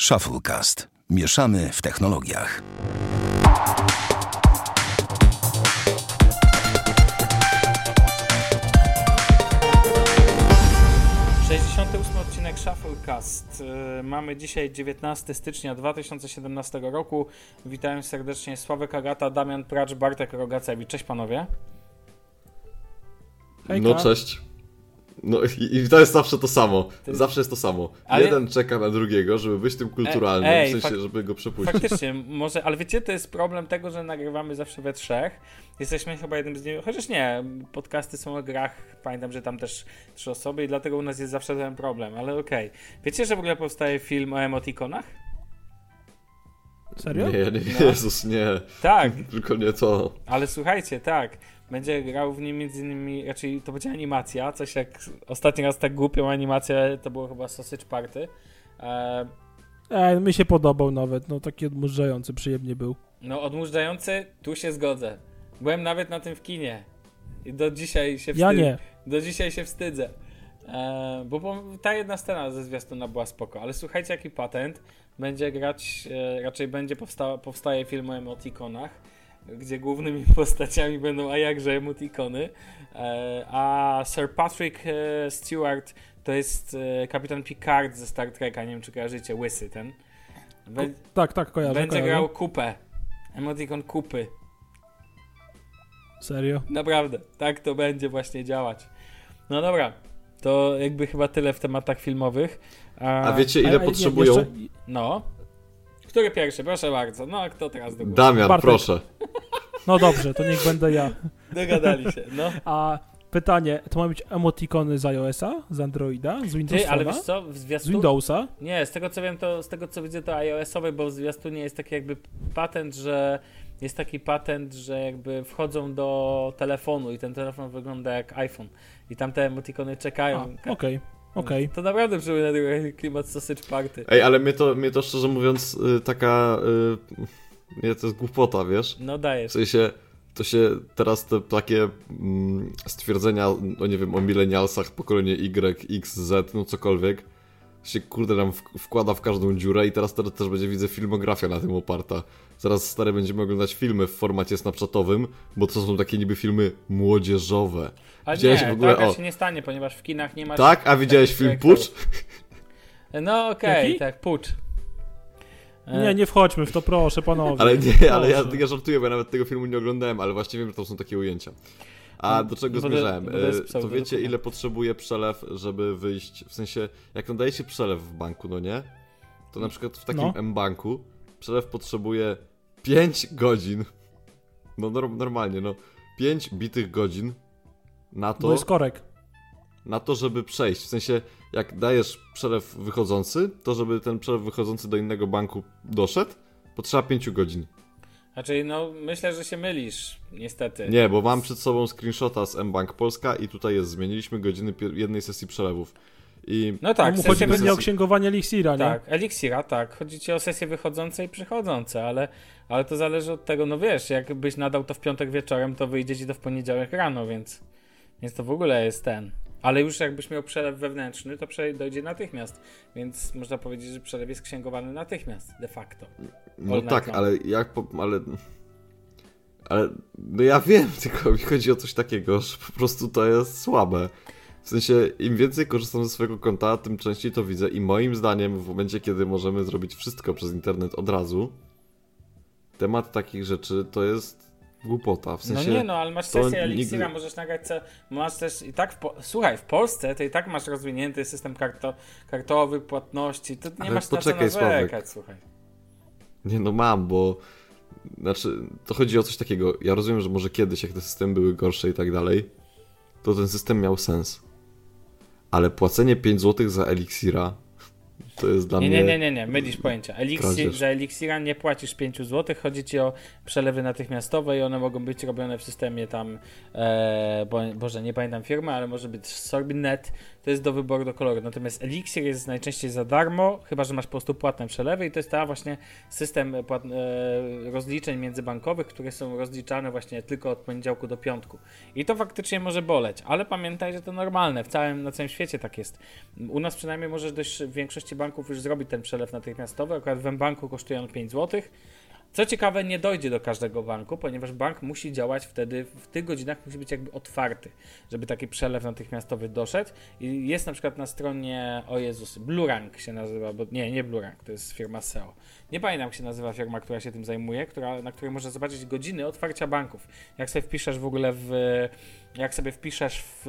Shufflecast. Mieszamy w technologiach. odcinek Shufflecast. Y, Mamy dzisiaj 19 stycznia 2017 roku. Witam serdecznie Sławek Agata, Damian Pracz, Bartek Rogacewicz. Cześć panowie. Hejka. No cześć. No i, i, to jest zawsze to samo. Zawsze jest to samo. Ale... Jeden czeka na drugiego, żeby być tym kulturalnym, ej, w sensie, żeby go przepuścić. Faktycznie, może, ale wiecie, to jest problem tego, że nagrywamy zawsze we trzech. Jesteśmy chyba jednym z nich, chociaż nie, podcasty są o grach, pamiętam, że tam też trzy osoby i dlatego u nas jest zawsze ten problem, ale okej. Okay. Wiecie, że w ogóle powstaje film o emotikonach? Serio? Nie, nie, no. Jezus, nie. Tak. Tylko nie to. Ale słuchajcie, tak. Będzie grał w nim między innymi, raczej to będzie animacja, coś jak ostatni raz tak głupią animację to było chyba Sausage Party. E... E, mi się podobał nawet, no taki odmurzający, przyjemnie był. No odmurzający, tu się zgodzę. Byłem nawet na tym w kinie. I do dzisiaj się wstydzę. Ja nie. Do dzisiaj się wstydzę. E, bo ta jedna scena ze zwiastuna była spoko, ale słuchajcie jaki patent. Będzie grać, e, raczej będzie powsta powstaje film o emotikonach gdzie głównymi postaciami będą a jakże emotikony. E, a Sir Patrick e, Stewart to jest e, kapitan Picard ze Star Treka, nie wiem czy kojarzycie, łysy ten. Be tak, tak, kojarzę. Będzie kojarzę. grał kupę. Emotikon kupy. Serio? Naprawdę, tak to będzie właśnie działać. No dobra, to jakby chyba tyle w tematach filmowych. A, a wiecie ile a, potrzebują? Jeszcze... No. Który pierwszy? Proszę bardzo. No, a kto teraz do góry? Damian, Bartek. proszę. No dobrze, to niech będę ja. Dogadali się, no. A pytanie, to ma być emotikony z iOS-a, z Androida, z Windowsa? Ty, ale wiesz co, w zwiastun... Z Windowsa? Nie, z tego co wiem, to z tego co widzę to iOS-owe, bo w zwiastunie jest taki jakby patent, że jest taki patent, że jakby wchodzą do telefonu i ten telefon wygląda jak iPhone i tam te emotikony czekają. Okej. Okay. Okej. Okay. To naprawdę przypomina klimat Sausage Party. Ej, ale mnie to, mnie to szczerze mówiąc y, taka... Y, nie, to jest głupota, wiesz? No dajesz. W sensie, to się teraz te takie mm, stwierdzenia, no nie wiem, o milenialsach, pokolenie Y, X, Z, no cokolwiek, się kurde nam wkłada w każdą dziurę i teraz, teraz też będzie, widzę, filmografia na tym oparta. Zaraz stare będziemy oglądać filmy w formacie snapchatowym, bo to są takie niby filmy młodzieżowe. Ale widziałeś nie, w ogóle, tak o... się nie stanie, ponieważ w kinach nie ma... Tak? A widziałeś film Pucz? No okej, okay, tak, Pucz. Nie, nie wchodźmy w to, proszę panowie. Ale nie, ale ja, ja żartuję, bo ja nawet tego filmu nie oglądałem, ale właśnie wiem, że to są takie ujęcia. A do czego bo zmierzałem? To, to wiecie, ile potrzebuje przelew, żeby wyjść? W sensie, jak nadaje się przelew w banku, no nie? To na przykład w takim no. M-banku przelew potrzebuje 5 godzin. No normalnie, no. 5 bitych godzin na to. To jest korek. Na to, żeby przejść. W sensie, jak dajesz przelew wychodzący, to żeby ten przelew wychodzący do innego banku doszedł, potrzeba 5 godzin. Znaczy, no myślę, że się mylisz, niestety. Nie, bo mam przed sobą screenshota z mBank Polska i tutaj jest, zmieniliśmy godziny jednej sesji przelewów. I no tak, chodzi sesji... o księgowanie Elixira, nie? Tak, Elixira, tak. Chodzi ci o sesje wychodzące i przychodzące, ale, ale to zależy od tego, no wiesz, jakbyś nadał to w piątek wieczorem, to wyjdzie ci to w poniedziałek rano, więc, więc to w ogóle jest ten. Ale już jakbyś miał przelew wewnętrzny, to przelew dojdzie natychmiast. Więc można powiedzieć, że przelew jest księgowany natychmiast, de facto. No tak, ale jak po, ale ale no ja wiem, tylko mi chodzi o coś takiego, że po prostu to jest słabe. W sensie, im więcej korzystam ze swojego konta, tym częściej to widzę i moim zdaniem w momencie, kiedy możemy zrobić wszystko przez internet od razu, temat takich rzeczy to jest głupota. W sensie, no nie, no ale masz sesję Elixira, nigdy... możesz nagrać co, masz też i tak, w po... słuchaj, w Polsce to i tak masz rozwinięty system karto... kartowy, płatności, to nie ale masz poczekaj, na co narzekać, słuchaj. Nie no mam, bo znaczy, to chodzi o coś takiego, ja rozumiem, że może kiedyś, jak te systemy były gorsze i tak dalej, to ten system miał sens. Ale płacenie 5 zł za Elixira to jest dla nie, mnie. Nie, nie, nie, nie, mylisz pojęcia. Elixir, za Elixira nie płacisz 5 zł, chodzi ci o przelewy natychmiastowe i one mogą być robione w systemie tam, e, bo, Boże, nie pamiętam firmy, ale może być Sorbinet, to jest do wyboru do koloru. Natomiast Elixir jest najczęściej za darmo, chyba że masz po prostu płatne przelewy i to jest ta właśnie system płat, e, rozliczeń międzybankowych, które są rozliczane właśnie tylko od poniedziałku do piątku. I to faktycznie może boleć, ale pamiętaj, że to normalne, w całym, na całym świecie tak jest. U nas przynajmniej możesz dość w większości banków już zrobić ten przelew natychmiastowy. Akurat w banku kosztuje on 5 zł. Co ciekawe, nie dojdzie do każdego banku, ponieważ bank musi działać wtedy, w tych godzinach musi być jakby otwarty, żeby taki przelew natychmiastowy doszedł. I jest na przykład na stronie, o Jezus, Blurank się nazywa, bo nie, nie Blurank, to jest firma SEO. Nie pamiętam, jak się nazywa firma, która się tym zajmuje, która, na której można zobaczyć godziny otwarcia banków. Jak sobie wpiszesz w ogóle w, jak sobie wpiszesz w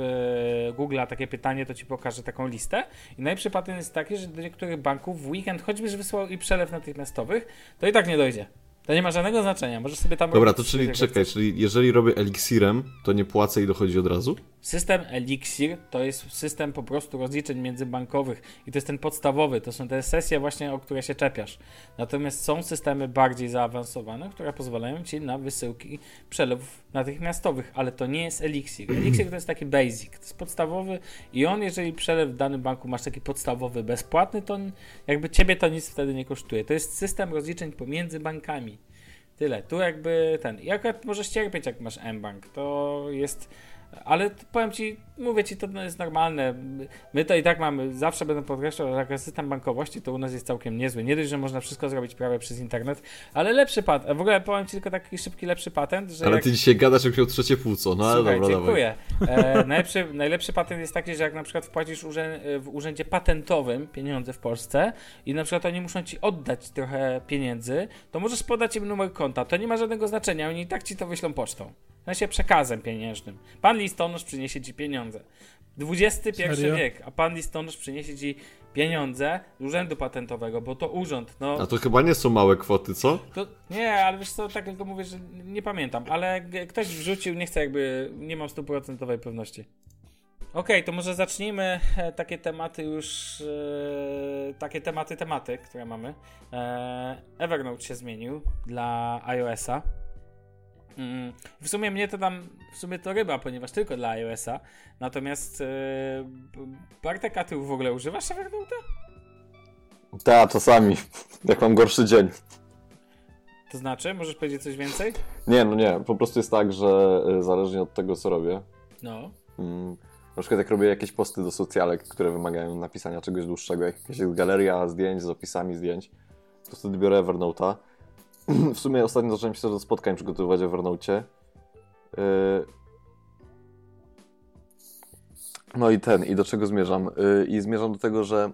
Google takie pytanie, to ci pokaże taką listę. I najlepszy jest taki, że do niektórych banków w weekend, choćbyś wysłał i przelew natychmiastowych, to i tak nie dojdzie. To nie ma żadnego znaczenia, możesz sobie tam... Dobra, to czyli czekaj, czyli jeżeli robię eliksirem, to nie płacę i dochodzi od razu? System Elixir to jest system po prostu rozliczeń międzybankowych i to jest ten podstawowy, to są te sesje właśnie, o które się czepiasz. Natomiast są systemy bardziej zaawansowane, które pozwalają ci na wysyłki przelewów natychmiastowych, ale to nie jest Elixir. Elixir to jest taki basic, to jest podstawowy i on, jeżeli przelew w danym banku masz taki podstawowy, bezpłatny, to jakby ciebie to nic wtedy nie kosztuje. To jest system rozliczeń pomiędzy bankami. Tyle. Tu jakby ten. Akurat możesz cierpieć, jak masz mBank. To jest ale powiem ci, mówię ci, to jest normalne. My to i tak mamy, zawsze będę podkreślał, że jak system bankowości to u nas jest całkiem niezły. Nie dość, że można wszystko zrobić prawie przez internet, ale lepszy patent. W ogóle powiem ci tylko taki szybki, lepszy patent, że. Ale jak... ty dzisiaj gadasz, jak miał trzecie płuco. No ale Słuchaj, dobra, dziękuję. E, najlepszy, najlepszy patent jest taki, że jak na przykład wpłacisz w urzędzie patentowym pieniądze w Polsce i na przykład oni muszą ci oddać trochę pieniędzy, to możesz podać im numer konta. To nie ma żadnego znaczenia, oni i tak ci to wyślą pocztą sensie przekazem pieniężnym. Pan listonosz przyniesie ci pieniądze. XXI wiek, a pan listonosz przyniesie ci pieniądze z urzędu patentowego, bo to urząd. No, a to chyba nie są małe kwoty, co? To, nie, ale wiesz co, tak tylko mówię, że nie pamiętam, ale ktoś wrzucił, nie chcę jakby, nie mam stuprocentowej pewności. Okej, okay, to może zacznijmy e, takie tematy już, e, takie tematy, tematy, które mamy. E, Evernote się zmienił dla iOS-a. Mm, w sumie mnie to tam, w sumie to ryba, ponieważ tylko dla iOS-a. Natomiast yy, Bartek, a ty w ogóle używasz Evernote'a? Tak, czasami, jak mam gorszy dzień. To znaczy? Możesz powiedzieć coś więcej? Nie, no nie, po prostu jest tak, że y, zależnie od tego, co robię. No. Mm, na przykład jak robię jakieś posty do socjalek, które wymagają napisania czegoś dłuższego, jak jakaś galeria zdjęć z opisami zdjęć, to wtedy biorę Evernote'a w sumie ostatnio zacząłem się do spotkań przygotowywać w Evernote. Yy, no i ten, i do czego zmierzam? Yy, I zmierzam do tego, że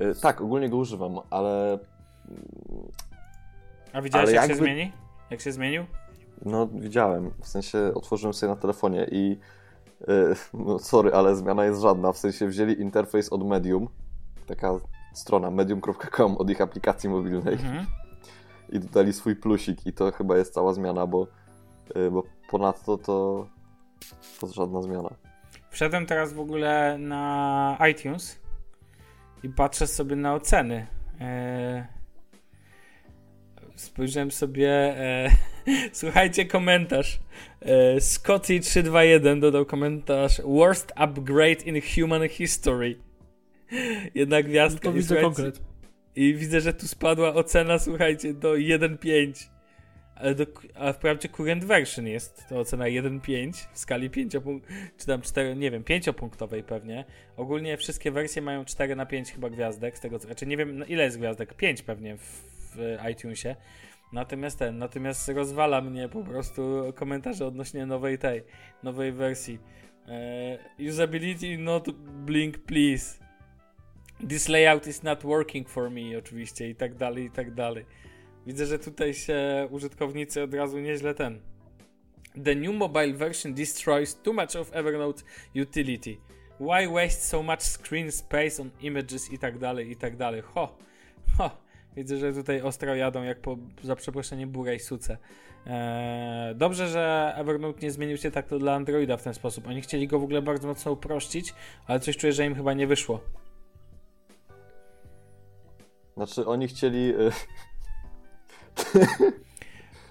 yy, tak, ogólnie go używam, ale. A widziałeś, ale jak jakby... się zmieni? Jak się zmienił? No, widziałem. W sensie otworzyłem sobie na telefonie i. No, sorry, ale zmiana jest żadna. W sensie wzięli interfejs od Medium. Taka strona medium.com od ich aplikacji mobilnej. Mhm i dodali swój plusik i to chyba jest cała zmiana, bo, y, bo ponadto to, to żadna zmiana. Wszedłem teraz w ogóle na iTunes i patrzę sobie na oceny. Eee, spojrzałem sobie. E, słuchajcie, komentarz. E, Scotty321 dodał komentarz: Worst upgrade in human history. Jedna gwiazdka. No to widzę konkret. I widzę, że tu spadła ocena, słuchajcie, do 1.5. Ale do, a wprawdzie current version jest to ocena 1.5 w skali 5 czy tam 4, nie wiem, 5-punktowej pewnie. Ogólnie wszystkie wersje mają 4 na 5 chyba gwiazdek, z tego co, znaczy nie wiem ile jest gwiazdek, 5 pewnie w, w iTunesie. Natomiast ten, natomiast rozwala mnie po prostu komentarze odnośnie nowej tej, nowej wersji. Uh, usability not blink please. This layout is not working for me, oczywiście, i tak dalej, i tak dalej. Widzę, że tutaj się użytkownicy od razu nieźle ten. The new mobile version destroys too much of Evernote utility. Why waste so much screen space on images i tak dalej, i tak dalej. Ho, ho. Widzę, że tutaj ostro jadą jak po, za przeproszenie burej suce. Eee, dobrze, że Evernote nie zmienił się tak to dla Androida w ten sposób. Oni chcieli go w ogóle bardzo mocno uprościć, ale coś czuję, że im chyba nie wyszło. Znaczy, oni chcieli. Y,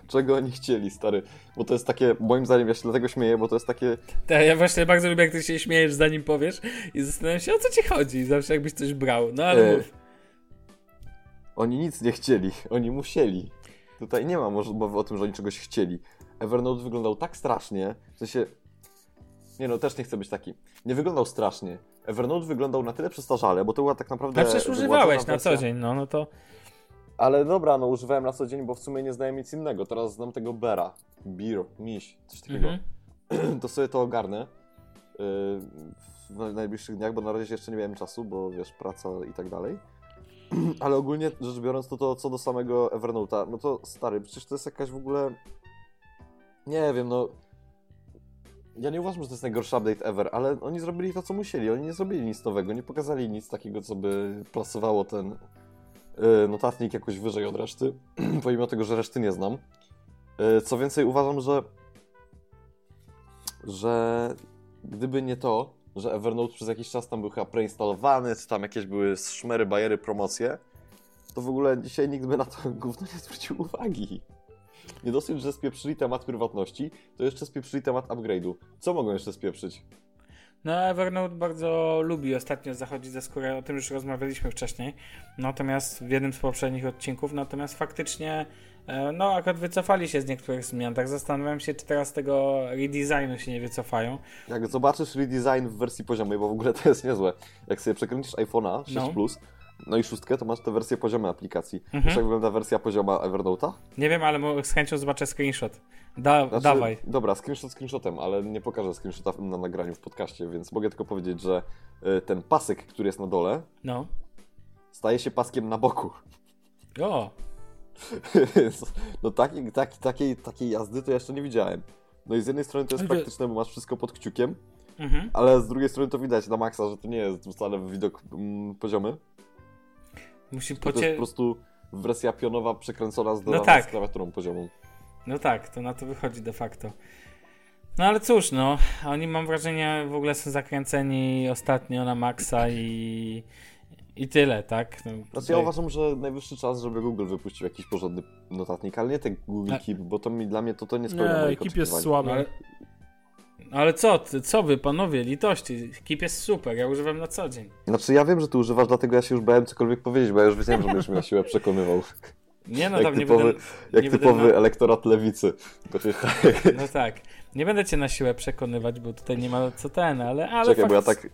Czego oni chcieli, stary? Bo to jest takie, moim zdaniem, ja się dlatego śmieję, bo to jest takie. Tak, ja właśnie bardzo lubię, jak ty się śmiejesz, zanim powiesz, i zastanawiam się, o co ci chodzi, zawsze jakbyś coś brał. No ale e... mów. Oni nic nie chcieli, oni musieli. Tutaj nie ma mowy o tym, że oni czegoś chcieli. Evernote wyglądał tak strasznie, w sensie Nie no, też nie chcę być taki. Nie wyglądał strasznie. Evernote wyglądał na tyle przestarzale, bo to była tak naprawdę... Ale przecież używałeś na co dzień, no, no to... Ale dobra, no używałem na co dzień, bo w sumie nie znałem nic innego. Teraz znam tego Bera, Beer, Miś, coś takiego. Mhm. to sobie to ogarnę yy, w najbliższych dniach, bo na razie jeszcze nie miałem czasu, bo wiesz, praca i tak dalej. Ale ogólnie rzecz biorąc, to, to co do samego Evernote'a, no to stary, przecież to jest jakaś w ogóle... Nie wiem, no ja nie uważam, że to jest najgorszy update ever, ale oni zrobili to, co musieli. Oni nie zrobili nic nowego, nie pokazali nic takiego, co by plasowało ten yy, notatnik jakoś wyżej od reszty, pomimo tego, że reszty nie znam. Yy, co więcej, uważam, że że gdyby nie to, że Evernote przez jakiś czas tam był chyba preinstalowany, czy tam jakieś były szmery, bajery, promocje, to w ogóle dzisiaj nikt by na to gówno nie zwrócił uwagi. Nie dosyć, że spieprzyli temat prywatności, to jeszcze spieprzyli temat upgrade'u. Co mogą jeszcze spieprzyć? No, Evernote bardzo lubi ostatnio zachodzić za skórę, o tym już rozmawialiśmy wcześniej. Natomiast w jednym z poprzednich odcinków, natomiast faktycznie, e, no, akurat wycofali się z niektórych zmian. Tak zastanawiam się, czy teraz tego redesignu się nie wycofają. Jak zobaczysz redesign w wersji poziomej, bo w ogóle to jest niezłe. Jak sobie przekręcisz iPhone'a 6 no. Plus, no i szóstkę, to masz tę wersję poziomej aplikacji. Mhm. Wiesz, jak wygląda wersja pozioma Evernote'a? Nie wiem, ale z chęcią zobaczę screenshot. Da, znaczy, dawaj. Dobra, screenshot screenshotem, ale nie pokażę screenshota na nagraniu w podcaście, więc mogę tylko powiedzieć, że y, ten pasek, który jest na dole, no. staje się paskiem na boku. O! no takiej, taki, takiej, takiej jazdy to jeszcze nie widziałem. No i z jednej strony to jest praktyczne, bo masz wszystko pod kciukiem, mhm. ale z drugiej strony to widać na maksa, że to nie jest wcale widok mm, poziomy. Musi pocie... To jest po prostu wersja pionowa przekręcona z, no tak. z klawiaturą poziomą. No tak, to na to wychodzi de facto. No ale cóż, no, oni mam wrażenie w ogóle są zakręceni ostatnio na maksa i, i tyle, tak? No, tutaj... Znaczy ja uważam, że najwyższy czas, żeby Google wypuścił jakiś porządny notatnik, ale nie ten Google a... Keep, bo to mi, dla mnie to, to nie spełnia Nie, Keep jest słaby. Ale... Ale co, co wy, panowie, litości, Keep jest super, ja używam na co dzień. Znaczy ja wiem, że ty używasz, dlatego ja się już bałem cokolwiek powiedzieć, bo ja już wiedziałem, że będziesz mnie na siłę przekonywał. Nie no, tam typowy, nie będę... Jak nie typowy będę... elektorat lewicy. No tak, nie będę cię na siłę przekonywać, bo tutaj nie ma co ten, ale... ale Czekaj, fakt... bo ja tak...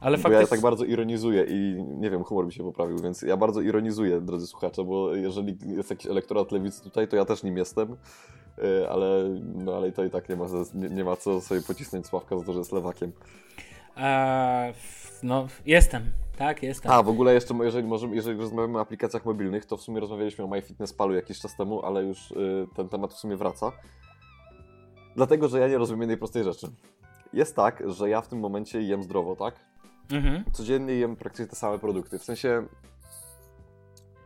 Ale bo ja tak bardzo ironizuję i nie wiem, humor mi się poprawił, więc ja bardzo ironizuję, drodzy słuchacze, bo jeżeli jest jakiś elektorat lewicy tutaj, to ja też nim jestem. Y, ale, no, ale to i tak nie ma, nie, nie ma co sobie pocisnąć Sławka za to, że jest lewakiem. Eee, no, jestem, tak, jestem. A, w ogóle jeszcze, jeżeli, możemy, jeżeli rozmawiamy o aplikacjach mobilnych, to w sumie rozmawialiśmy o MyFitnessPalu jakiś czas temu, ale już y, ten temat w sumie wraca. Dlatego, że ja nie rozumiem jednej prostej rzeczy. Jest tak, że ja w tym momencie jem zdrowo, tak? Mhm. Codziennie jem praktycznie te same produkty. W sensie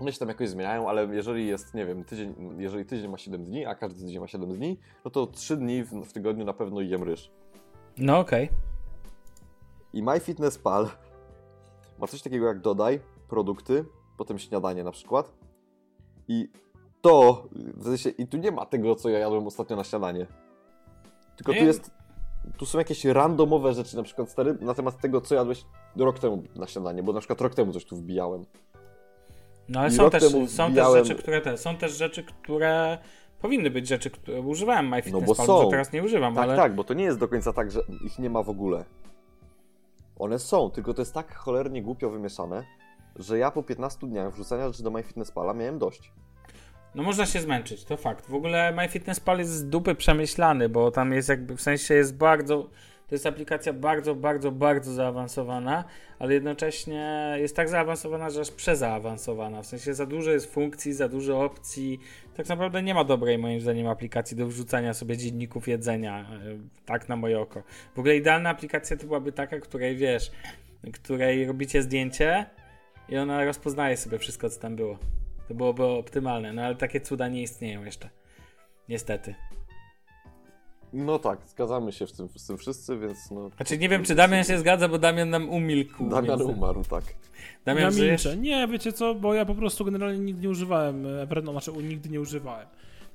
one się tam jakoś zmieniają, ale jeżeli jest, nie wiem, tydzień, jeżeli tydzień ma 7 dni, a każdy tydzień ma 7 dni, no to 3 dni w, w tygodniu na pewno jem ryż. No okej. Okay. I MyFitnessPal ma coś takiego jak dodaj, produkty, potem śniadanie na przykład. I to, w sensie, i tu nie ma tego, co ja jadłem ostatnio na śniadanie. Tylko tu jest, tu są jakieś randomowe rzeczy, na przykład stary, na temat tego, co jadłeś rok temu na śniadanie, bo na przykład rok temu coś tu wbijałem. No ale są też, są też rzeczy, które te, są też rzeczy, które powinny być rzeczy, które używałem MyFitnessPal, no bo są. teraz nie używam, tak, ale... Tak, bo to nie jest do końca tak, że ich nie ma w ogóle. One są, tylko to jest tak cholernie głupio wymieszane, że ja po 15 dniach wrzucania rzeczy do MyFitnessPala miałem dość. No można się zmęczyć, to fakt. W ogóle MyFitnessPal jest z dupy przemyślany, bo tam jest jakby, w sensie jest bardzo to jest aplikacja bardzo, bardzo, bardzo zaawansowana, ale jednocześnie jest tak zaawansowana, że aż przezaawansowana. W sensie za dużo jest funkcji, za dużo opcji. Tak naprawdę nie ma dobrej, moim zdaniem, aplikacji do wrzucania sobie dzienników jedzenia. E, tak na moje oko. W ogóle idealna aplikacja to byłaby taka, której wiesz, której robicie zdjęcie i ona rozpoznaje sobie wszystko, co tam było. To byłoby optymalne, no ale takie cuda nie istnieją jeszcze. Niestety. No tak, zgadzamy się w tym, z tym wszyscy, więc no... Znaczy nie wiem, czy Damian się zgadza, bo Damian nam umilkł. Damian więc... umarł, tak. Damian, ja milczę. Nie, wiecie co, bo ja po prostu generalnie nigdy nie używałem Evernote, znaczy nigdy nie używałem.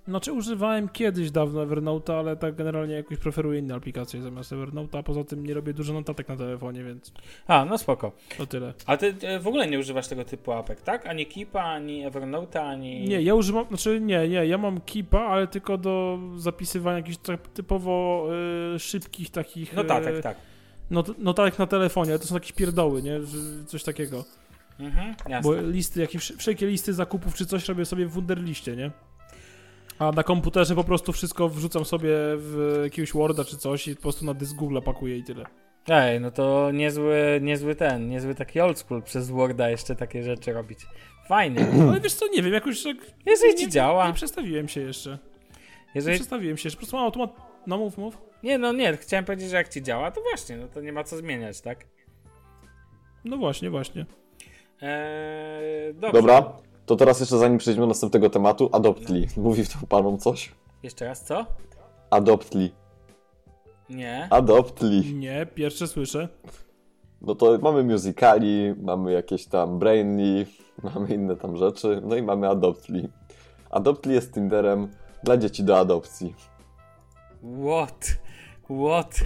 Znaczy używałem kiedyś dawno Evernote'a, ale tak generalnie jakoś preferuję inne aplikacje zamiast Evernote'a, a poza tym nie robię dużo notatek na telefonie, więc... A, no spoko. To tyle. A ty w ogóle nie używasz tego typu apek, tak? Ani Keepa, ani Evernote'a, ani... Nie, ja używam, znaczy nie, nie, ja mam Keepa, ale tylko do zapisywania jakichś tak typowo y, szybkich takich... Notatek, y, tak. Not, notatek na telefonie, ale to są jakieś pierdoły, nie? Coś takiego. Mhm, jasne. Bo listy, jakieś, wszelkie listy zakupów czy coś robię sobie w Wunderliście, nie? A na komputerze po prostu wszystko wrzucam sobie w jakiegoś Worda czy coś i po prostu na dysk Google pakuję i tyle. Ej, no to niezły, niezły ten, niezły taki old school przez Worda jeszcze takie rzeczy robić. Fajnie. Ale wiesz co, nie wiem, jakoś tak... Jeżeli ci działa. Nie przestawiłem się jeszcze. Jeżeli... Nie przestawiłem się jeszcze, po prostu mam automat... No mów, mów. Nie, no nie, chciałem powiedzieć, że jak ci działa, to właśnie, no to nie ma co zmieniać, tak? No właśnie, właśnie. Eee, Dobra, to teraz jeszcze zanim przejdziemy do następnego tematu, Adoptly. Mówi to panom coś? Jeszcze raz, co? Adoptly. Nie. Adoptly. Nie, pierwsze słyszę. No to mamy musicali, mamy jakieś tam Brainly, mamy inne tam rzeczy, no i mamy Adoptly. Adoptly jest Tinderem dla dzieci do adopcji. What? What?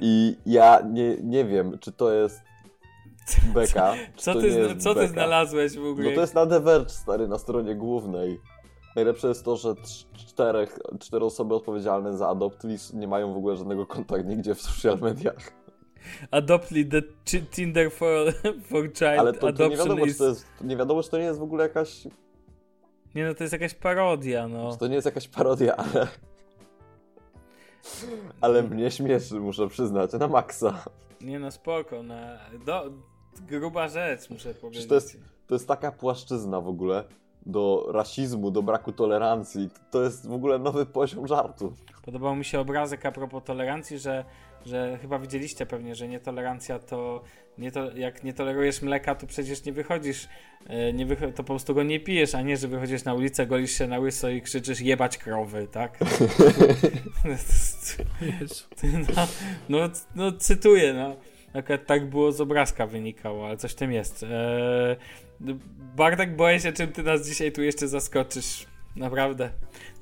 I ja nie, nie wiem, czy to jest beka. Co, co, ty, co ty znalazłeś w ogóle? No to jest na The Verge, stary, na stronie głównej. Najlepsze jest to, że czterech, cztery osoby odpowiedzialne za Adoptly nie mają w ogóle żadnego kontaktu nigdzie w social mediach. Adoptly the Tinder for, for Child Ale to, to nie wiadomo, is... czy to jest, nie wiadomo, czy to nie jest w ogóle jakaś... Nie no, to jest jakaś parodia, no. Czy to nie jest jakaś parodia, ale... Ale mnie śmieszy, muszę przyznać, na maksa. Nie no, spoko, na... Do... Gruba rzecz, muszę powiedzieć. To jest, to jest taka płaszczyzna w ogóle do rasizmu, do braku tolerancji. To jest w ogóle nowy poziom żartu. Podobał mi się obrazek a propos tolerancji, że, że chyba widzieliście pewnie, że nietolerancja to, nie to jak nie tolerujesz mleka, to przecież nie wychodzisz, e, nie wycho to po prostu go nie pijesz, a nie, że wychodzisz na ulicę, golisz się na łyso i krzyczysz jebać krowy, tak? no, no, no, cytuję, no. Akurat tak było z obrazka wynikało, ale coś w tym jest. Eee, Bartek, boję się, czym ty nas dzisiaj tu jeszcze zaskoczysz. Naprawdę.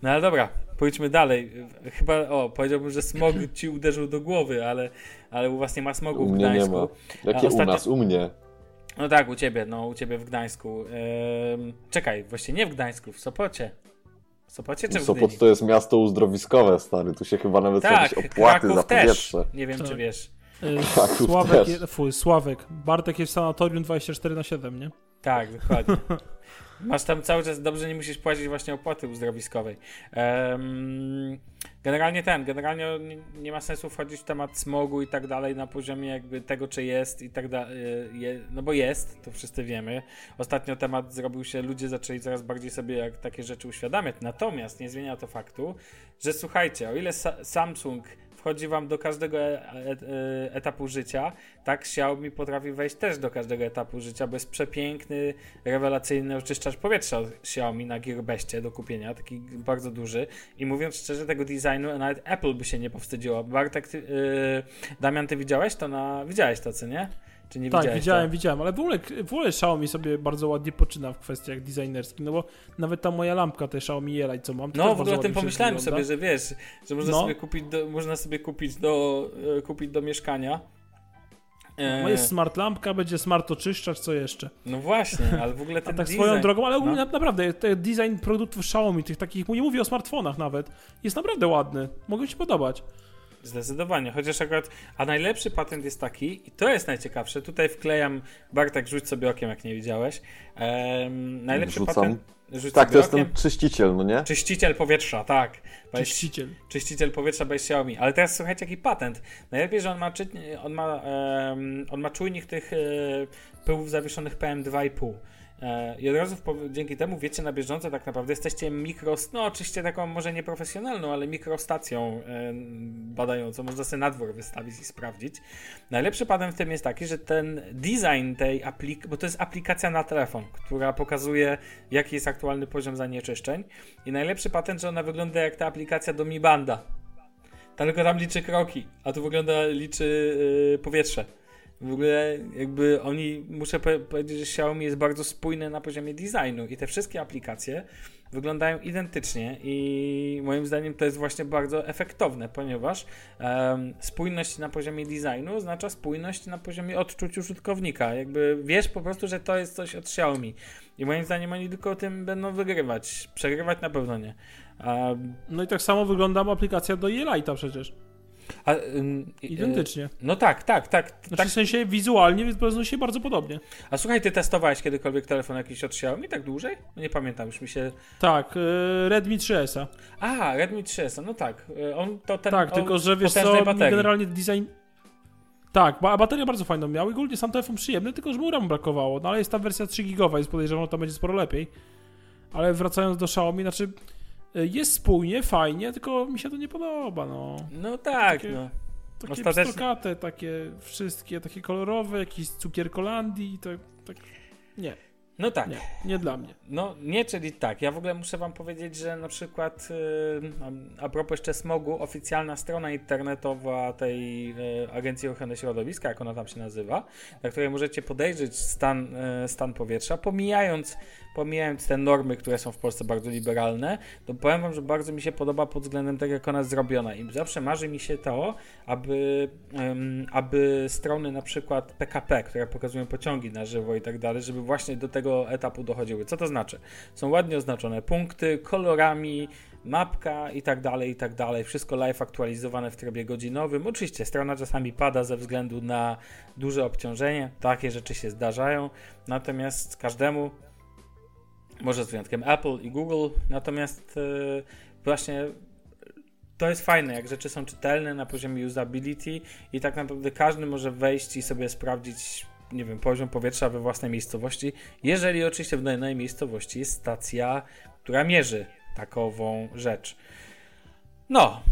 No ale dobra, pójdźmy dalej. Chyba, o, powiedziałbym, że smog ci uderzył do głowy, ale, ale u was nie ma smogu u w Gdańsku. Nie ma. Jakie ostatnio... u nas? U mnie. No tak, u ciebie, no u ciebie w Gdańsku. Eee, czekaj, właściwie nie w Gdańsku, w Sopocie. W Sopocie czy w Sopot to jest miasto uzdrowiskowe, stary. Tu się chyba nawet tak, jakieś opłaty Kraków za powietrze. Też. Nie wiem, tak. czy wiesz. Yy, Sławek, je, fuj, Sławek. Bartek jest w sanatorium 24 na 7, nie? Tak, dokładnie. Masz tam cały czas, dobrze nie musisz płacić właśnie opłaty uzdrowiskowej. Um, generalnie ten, generalnie nie, nie, ma sensu wchodzić w temat smogu i tak dalej na poziomie jakby tego, czy jest i tak dalej. No bo jest, to wszyscy wiemy. Ostatnio temat zrobił się, ludzie zaczęli coraz bardziej sobie jak takie rzeczy uświadamiać. Natomiast nie zmienia to faktu, że słuchajcie, o ile Sa Samsung wchodzi wam do każdego e, e, e, etapu życia, tak Xiaomi potrafi wejść też do każdego etapu życia, bo jest przepiękny, rewelacyjny oczyszczacz powietrza od Xiaomi na Gearbestie do kupienia, taki bardzo duży i mówiąc szczerze, tego designu nawet Apple by się nie powstydziło. Bartek, ty, yy, Damian, ty widziałeś to na... Widziałeś to, co nie? Czy nie tak, widziałem, to? widziałem, ale w ogóle, w ogóle Xiaomi sobie bardzo ładnie poczyna w kwestiach designerskich, no bo nawet ta moja lampka, te Xiaomi Yelite, co mam, No, w ogóle o tym pomyślałem sobie, że wiesz, że można no. sobie kupić do, można sobie kupić do, e, kupić do mieszkania. No jest smart lampka, będzie smart oczyszczacz, co jeszcze? No właśnie, ale w ogóle ten A tak design... swoją drogą, ale no. naprawdę, ten design produktów Xiaomi, tych takich, nie mówię o smartfonach nawet, jest naprawdę ładny. Mogę ci podobać. Zdecydowanie, chociaż akurat, a najlepszy patent jest taki, i to jest najciekawsze, tutaj wklejam, Bartek, rzuć sobie okiem, jak nie widziałeś. Um, najlepszy Rzucam. patent... Rzuć tak, to jest ten czyściciel, no nie? Czyściciel powietrza, tak. Czyściciel. Czyściciel powietrza bez Xiaomi. Ale teraz słuchajcie, jaki patent. Najlepiej, że on ma, on ma, um, on ma czujnik tych e, pyłów zawieszonych PM2,5. E, I od razu dzięki temu wiecie na bieżąco, tak naprawdę jesteście mikro, no oczywiście taką może nieprofesjonalną, ale mikrostacją e, badającą, można sobie na dwór wystawić i sprawdzić. Najlepszy patent w tym jest taki, że ten design tej aplikacji, bo to jest aplikacja na telefon, która pokazuje jaki jest aktualny poziom zanieczyszczeń i najlepszy patent, że ona wygląda jak ta aplikacja do Mi Banda. Tylko tam liczy kroki, a tu wygląda liczy yy, powietrze. W ogóle jakby oni, muszę powiedzieć, że Xiaomi jest bardzo spójne na poziomie designu i te wszystkie aplikacje wyglądają identycznie i moim zdaniem to jest właśnie bardzo efektowne, ponieważ um, spójność na poziomie designu oznacza spójność na poziomie odczuć użytkownika. Jakby wiesz po prostu, że to jest coś od Xiaomi i moim zdaniem oni tylko tym będą wygrywać. Przegrywać na pewno nie. Um, no i tak samo wygląda aplikacja do Elite'a przecież. A, ym, Identycznie. no tak, tak, tak. Znaczy tak. w sensie wizualnie prezentuje się bardzo podobnie. A słuchaj, ty testowałeś kiedykolwiek telefon jakiś od Xiaomi tak dłużej? No nie pamiętam, już mi się... Tak, y, Redmi 3S. A, Redmi 3S, no tak. Y, on to ten... Tak, tylko że wiesz co, generalnie design... Tak, a bateria bardzo fajną miał i ogólnie sam telefon przyjemny, tylko że mu RAM brakowało. No ale jest ta wersja 3 gigowa, więc podejrzewam, że to będzie sporo lepiej. Ale wracając do Xiaomi, znaczy jest spójnie, fajnie, tylko mi się to nie podoba, no. No tak, takie, no. Takie Ostatecznie... takie wszystkie, takie kolorowe, jakiś cukier Kolandii, tak, tak, nie. No tak. Nie, nie dla mnie. No nie, czyli tak. Ja w ogóle muszę wam powiedzieć, że na przykład yy, a propos jeszcze smogu, oficjalna strona internetowa tej yy, Agencji Ochrony Środowiska, jak ona tam się nazywa, na której możecie podejrzeć stan, yy, stan powietrza, pomijając pomijając te normy, które są w Polsce bardzo liberalne, to powiem wam, że bardzo mi się podoba pod względem tego, jak ona jest zrobiona. I zawsze marzy mi się to, aby, um, aby strony na przykład PKP, które pokazują pociągi na żywo i tak dalej, żeby właśnie do tego etapu dochodziły. Co to znaczy? Są ładnie oznaczone punkty, kolorami, mapka i tak dalej, i tak dalej. Wszystko live aktualizowane w trybie godzinowym. Oczywiście strona czasami pada ze względu na duże obciążenie. Takie rzeczy się zdarzają. Natomiast każdemu może z wyjątkiem Apple i Google, natomiast yy, właśnie to jest fajne, jak rzeczy są czytelne na poziomie usability i tak naprawdę każdy może wejść i sobie sprawdzić, nie wiem, poziom powietrza we własnej miejscowości, jeżeli oczywiście w danej miejscowości jest stacja, która mierzy takową rzecz. No,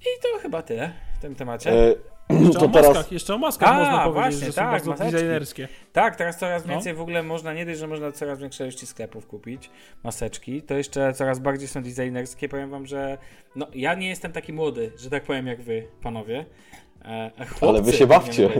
i to chyba tyle w tym temacie. E jeszcze to o teraz... maskach, jeszcze o maskach A, można powiedzieć, właśnie, że tak, są designerskie. Tak, teraz coraz no. więcej no. w ogóle można, nie dość, że można coraz większej ilości sklepów kupić maseczki, to jeszcze coraz bardziej są designerskie. Powiem wam, że no, ja nie jestem taki młody, że tak powiem jak wy, panowie. E, chłopcy, Ale wy się bawcie.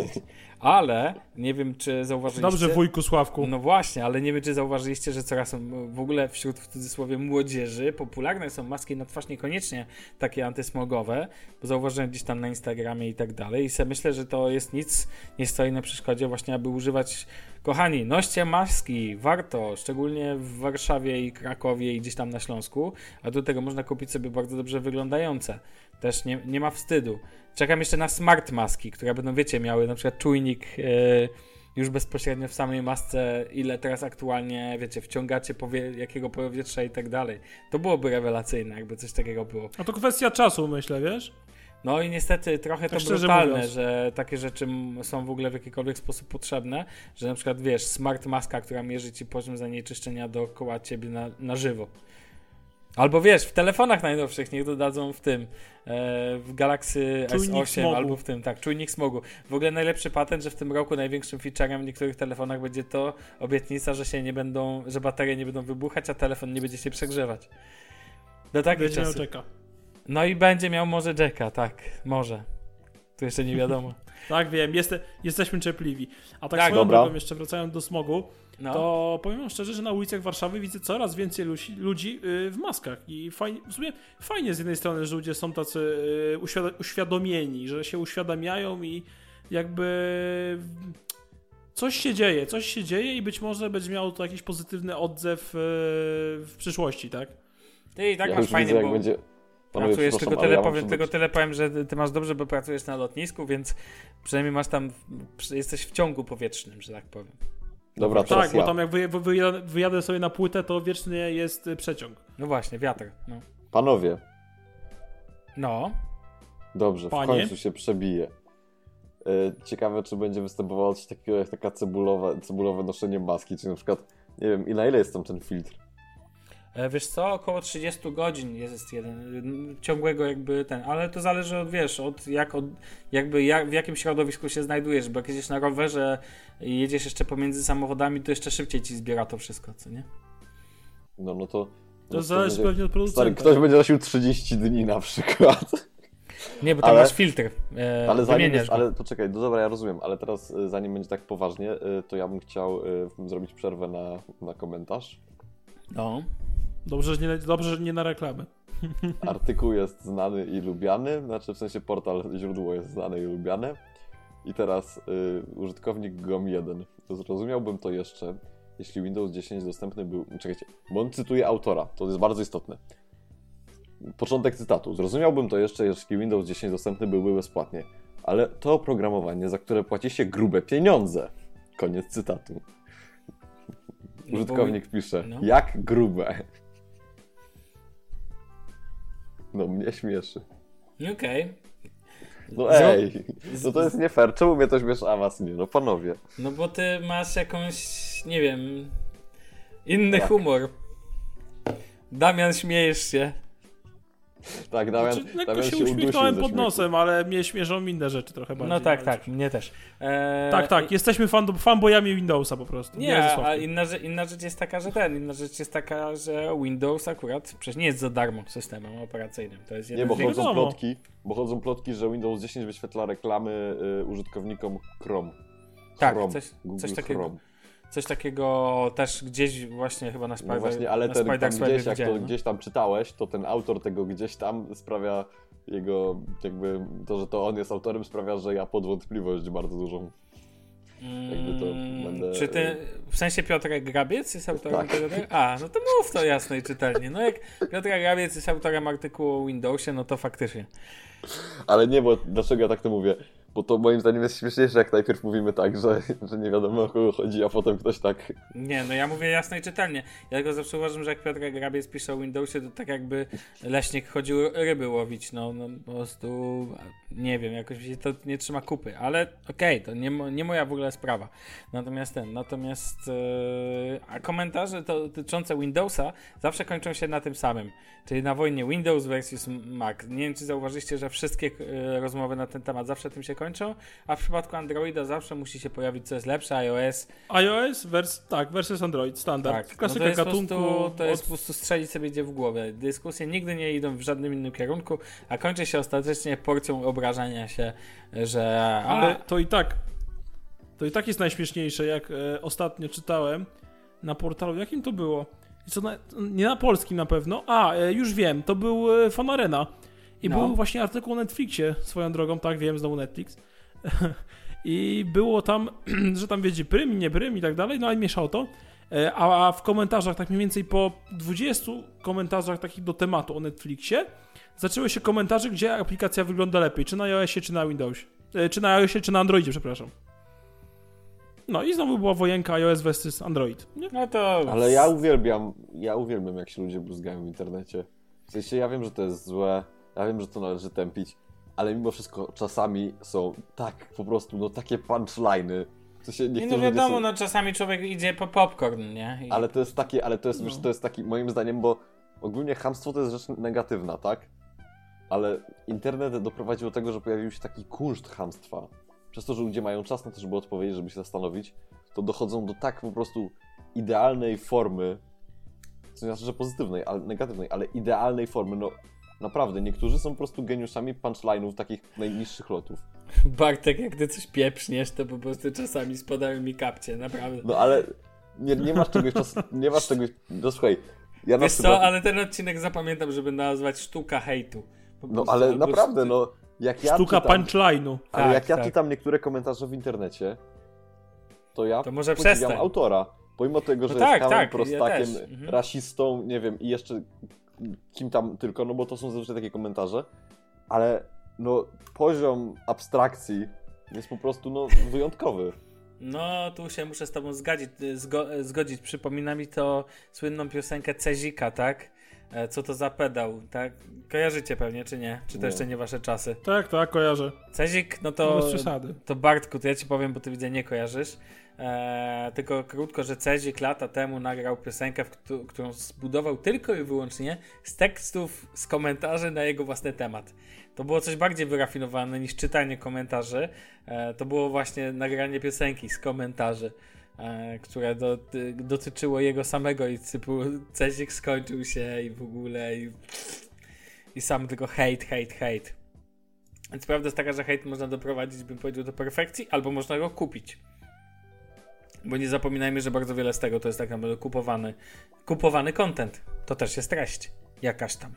Ale nie wiem, czy zauważyliście. Dobrze, wujku Sławku. No właśnie, ale nie wiem, czy zauważyliście, że coraz w ogóle wśród w cudzysłowie młodzieży popularne są maski na twarz, niekoniecznie takie antysmogowe, bo zauważyłem gdzieś tam na Instagramie i tak dalej. I sobie myślę, że to jest nic, nie stoi na przeszkodzie właśnie, aby używać. Kochani, noście maski, warto, szczególnie w Warszawie i Krakowie i gdzieś tam na Śląsku, a do tego można kupić sobie bardzo dobrze wyglądające. Też nie, nie ma wstydu. Czekam jeszcze na smart maski, które będą, wiecie, miały na przykład czujnik yy, już bezpośrednio w samej masce, ile teraz aktualnie, wiecie, wciągacie powie jakiego powietrza i tak dalej. To byłoby rewelacyjne, jakby coś takiego było. A to kwestia czasu, myślę, wiesz? No i niestety trochę tak to brutalne, mówiąc. że takie rzeczy są w ogóle w jakikolwiek sposób potrzebne, że na przykład wiesz, smart maska, która mierzy ci poziom zanieczyszczenia dookoła ciebie na, na żywo. Albo wiesz, w telefonach najnowszych niech dodadzą w tym, e, w Galaxy czujnik S8 smogu. albo w tym, tak, czujnik smogu. W ogóle najlepszy patent, że w tym roku największym featurem w niektórych telefonach będzie to obietnica, że się nie będą, że baterie nie będą wybuchać, a telefon nie będzie się przegrzewać. Do takich będzie czasów. miał Jacka. No i będzie miał może Jacka, tak, może. Tu jeszcze nie wiadomo. tak, wiem, jest, jesteśmy cierpliwi. A tak, tak swoją drogą, jeszcze wracając do smogu, no. to powiem szczerze, że na ulicach Warszawy widzę coraz więcej ludzi, ludzi y, w maskach i fajnie, w sumie fajnie z jednej strony, że ludzie są tacy y, uświadomieni, że się uświadamiają i jakby coś się dzieje, coś się dzieje i być może będzie miało to jakiś pozytywny odzew y, w przyszłości, tak? Ty i tak ja masz fajnie, widzę, bo... Będzie... pracujesz, tylko tyle, ja powiem, tylko tyle powiem, że ty masz dobrze, bo pracujesz na lotnisku, więc przynajmniej masz tam, jesteś w ciągu powietrznym, że tak powiem. Dobra, teraz Tak, ja. bo tam jak wyjadę, wyjadę sobie na płytę, to wiecznie jest y, przeciąg. No właśnie, wiatr. No. Panowie. No. Dobrze, Panie? w końcu się przebije. Y, ciekawe, czy będzie występowało coś takiego jak taka cebulowe, cebulowe noszenie maski, czy na przykład, nie wiem, i na ile jest tam ten filtr? E, wiesz co, około 30 godzin jest jeden, ciągłego jakby ten, ale to zależy od, wiesz, od jak, od, jakby jak, w jakim środowisku się znajdujesz, bo jak jedziesz na rowerze i jedziesz jeszcze pomiędzy samochodami, to jeszcze szybciej ci zbiera to wszystko, co nie? No, no to... To no, zależy pewnie od producenta. Stary, ktoś będzie nosił 30 dni na przykład. Nie, bo tam ale, masz filtr. E, ale zanim jest, ale poczekaj, no dobra, ja rozumiem, ale teraz e, zanim będzie tak poważnie, e, to ja bym chciał zrobić przerwę na, na komentarz. No. Dobrze, że nie, dobrze, że nie na reklamę. Artykuł jest znany i lubiany, znaczy w sensie portal, źródło jest znane i lubiane. I teraz y, użytkownik GOM1. To zrozumiałbym to jeszcze, jeśli Windows 10 dostępny był. Czekajcie, bo on cytuje autora, to jest bardzo istotne. Początek cytatu. Zrozumiałbym to jeszcze, jeśli Windows 10 dostępny byłby bezpłatnie. Ale to oprogramowanie, za które płaci się grube pieniądze. Koniec cytatu. No Użytkownik pisze, no. jak grube. No, mnie śmieszy. Okej. Okay. No ej, no to jest nie fair. Czemu mnie to śmieszy, a was nie? No panowie. No bo ty masz jakąś, nie wiem, inny tak. humor. Damian, śmiejesz się. Tak, Damian, znaczy, Damian się, się uśmiechnąłem pod nosem, ale mnie śmierzą inne rzeczy trochę bardziej. No tak, tak, mnie też. Eee... Tak, tak, jesteśmy fan, fanboyami Windowsa po prostu. Nie, nie a inna, inna rzecz jest taka, że ten, inna rzecz jest taka, że Windows akurat przecież nie jest za darmo systemem operacyjnym. To jest nie, bo chodzą plotki, bo chodzą plotki, że Windows 10 wyświetla reklamy y, użytkownikom Chrome. Tak, Chrome, coś, coś takiego. Chrome. Coś takiego też gdzieś właśnie chyba na Spider no właśnie, ale ten, tam gdzieś, jak to gdzieś tam czytałeś, to ten autor tego gdzieś tam sprawia jego, jakby to, że to on jest autorem sprawia, że ja pod wątpliwość bardzo dużą. Jakby to mm, będę... Czy ty, w sensie Piotrek Grabiec jest autorem tak. tego? A, no to mów to jasno i czytelnie. No jak Piotrek Grabiec jest autorem artykułu o Windowsie, no to faktycznie. Ale nie, bo dlaczego ja tak to mówię? Bo to moim zdaniem jest śmieszniejsze, jak najpierw mówimy tak, że, że nie wiadomo o kogo chodzi, a potem ktoś tak... Nie, no ja mówię jasno i czytelnie. Ja tylko zawsze uważam, że jak Piotr Grabiec pisze o Windowsie, to tak jakby leśnik chodził ryby łowić, no, no po prostu nie wiem, jakoś się to nie trzyma kupy, ale okej, okay, to nie, nie moja w ogóle sprawa. Natomiast ten, natomiast yy, a komentarze dotyczące Windowsa zawsze kończą się na tym samym, czyli na wojnie Windows versus Mac. Nie wiem, czy zauważyliście, że wszystkie yy, rozmowy na ten temat zawsze tym się kończą, a w przypadku Androida zawsze musi się pojawić co jest lepsze, iOS. iOS, wers tak, versus Android, standard. Tak, Klasyka no to gatunku. Prostu, to jest od... po prostu strzelić sobie gdzie w głowę. Dyskusje nigdy nie idą w żadnym innym kierunku, a kończy się ostatecznie porcją obrażania się, że... Ale to i tak, to i tak jest najśmieszniejsze, jak e, ostatnio czytałem na portalu, jakim to było? Na, nie na polskim na pewno. A, e, już wiem, to był e, Fanarena. I no. był właśnie artykuł o Netflixie, swoją drogą, tak, wiem, znowu Netflix. I było tam, że tam wiecie, prym, nie prym i tak dalej, no i mieszało to. E, a w komentarzach, tak mniej więcej po 20 komentarzach takich do tematu o Netflixie, zaczęły się komentarze, gdzie aplikacja wygląda lepiej, czy na iOSie, czy na Windowsie. E, czy na iOSie, czy na Androidzie, przepraszam. No i znowu była wojenka iOS versus Android. Nie? No to... Ale ja uwielbiam, ja uwielbiam jak się ludzie bluzgają w internecie. W sensie ja wiem, że to jest złe, ja wiem, że to należy tępić, ale mimo wszystko czasami są tak po prostu, no takie punchliny. W sensie no wiadomo, są... no czasami człowiek idzie po popcorn, nie? I... Ale to jest takie, ale to jest, no. wiesz, to jest taki, moim zdaniem, bo ogólnie hamstwo to jest rzecz negatywna, tak? Ale internet doprowadził do tego, że pojawił się taki kunszt hamstwa. Przez to, że ludzie mają czas na to, żeby odpowiedzieć, żeby się zastanowić, to dochodzą do tak po prostu idealnej formy, co nie znaczy, że pozytywnej, ale negatywnej, ale idealnej formy, no Naprawdę, niektórzy są po prostu geniuszami punchline'ów takich najniższych lotów. Bartek, jak ty coś pieprzniesz, to po prostu czasami spadają mi kapcie, naprawdę. No ale nie, nie masz czegoś czas, nie masz czegoś, no słuchaj. Ja Wiesz przykład... co, ale ten odcinek zapamiętam, żeby nazwać sztuka hejtu. No ale naprawdę, no jak ja Sztuka czytam, punchline'u. Ale tak, jak ja tak. czytam niektóre komentarze w internecie, to ja to może przestań. autora. Pomimo tego, że no tak, jest tak, prostakiem, ja mhm. rasistą, nie wiem, i jeszcze kim tam tylko, no bo to są zazwyczaj takie komentarze, ale no poziom abstrakcji jest po prostu no wyjątkowy. No, tu się muszę z tobą zgodzić, zgo, zgodzić. Przypomina mi to słynną piosenkę Cezika, tak? E, co to za pedał, tak? Kojarzycie pewnie, czy nie? Czy to nie. jeszcze nie wasze czasy? Tak, tak, kojarzę. Cezik, no to... No to Bartku, to ja ci powiem, bo ty widzę nie kojarzysz. Eee, tylko krótko, że Cezik lata temu nagrał piosenkę, którą zbudował tylko i wyłącznie z tekstów, z komentarzy na jego własny temat. To było coś bardziej wyrafinowane niż czytanie komentarzy. Eee, to było właśnie nagranie piosenki z komentarzy, eee, które do, dotyczyło jego samego i typu Cezik skończył się i w ogóle i, i sam tylko hate, hate, hate. Więc prawda jest taka, że hejt można doprowadzić, bym powiedział, do perfekcji, albo można go kupić. Bo nie zapominajmy, że bardzo wiele z tego to jest tak naprawdę kupowany, kupowany content. To też jest treść. Jakaś tam.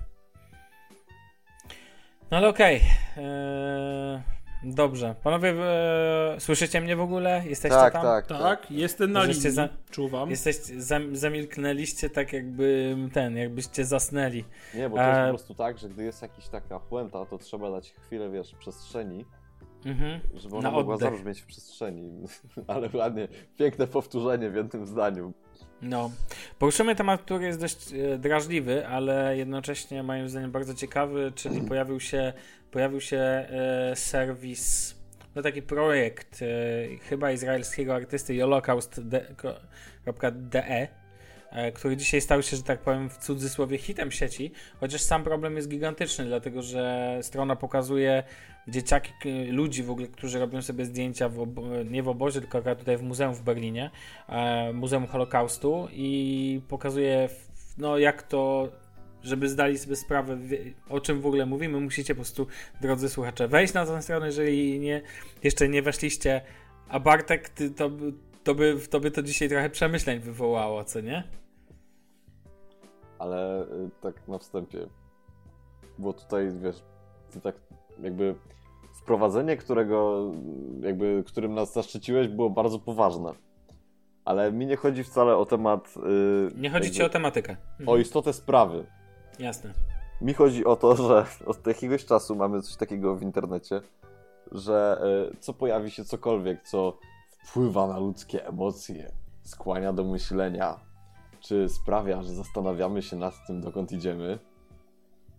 No ale okej. Okay. Eee, dobrze. Panowie, e, słyszycie mnie w ogóle? Jesteście tak, tam? Tak, tak. Tak, jestem na linii. Za, Czuwam. Jesteście, zam, zamilknęliście tak jakby ten, jakbyście zasnęli. Nie, bo to jest e... po prostu tak, że gdy jest jakaś taka puenta, to trzeba dać chwilę, wiesz, przestrzeni Mhm. Żeby ona Na mogła oddech. zabrzmieć w przestrzeni. Ale ładnie, piękne powtórzenie w jednym zdaniu. No. Poruszymy temat, który jest dość e, drażliwy, ale jednocześnie moim zdaniem bardzo ciekawy, czyli pojawił się, pojawił się e, serwis, no taki projekt e, chyba izraelskiego artysty holocaust.de który dzisiaj stał się, że tak powiem, w cudzysłowie hitem sieci, chociaż sam problem jest gigantyczny, dlatego że strona pokazuje dzieciaki, ludzi w ogóle, którzy robią sobie zdjęcia w nie w obozie, tylko tutaj w muzeum w Berlinie, e, Muzeum Holokaustu i pokazuje no jak to żeby zdali sobie sprawę, o czym w ogóle mówimy, musicie po prostu, drodzy słuchacze, wejść na tę stronę, jeżeli nie, jeszcze nie weszliście. A Bartek, ty, to, to, by, to by to dzisiaj trochę przemyśleń wywołało, co nie? ale y, tak na wstępie, bo tutaj, wiesz, tak jakby wprowadzenie, którego, jakby, którym nas zaszczyciłeś, było bardzo poważne. Ale mi nie chodzi wcale o temat. Yy, nie chodzi jakby, ci o tematykę. Mhm. O istotę sprawy. Jasne. Mi chodzi o to, że od jakiegoś czasu mamy coś takiego w internecie, że yy, co pojawi się cokolwiek, co wpływa na ludzkie emocje, skłania do myślenia, czy sprawia, że zastanawiamy się nad tym, dokąd idziemy,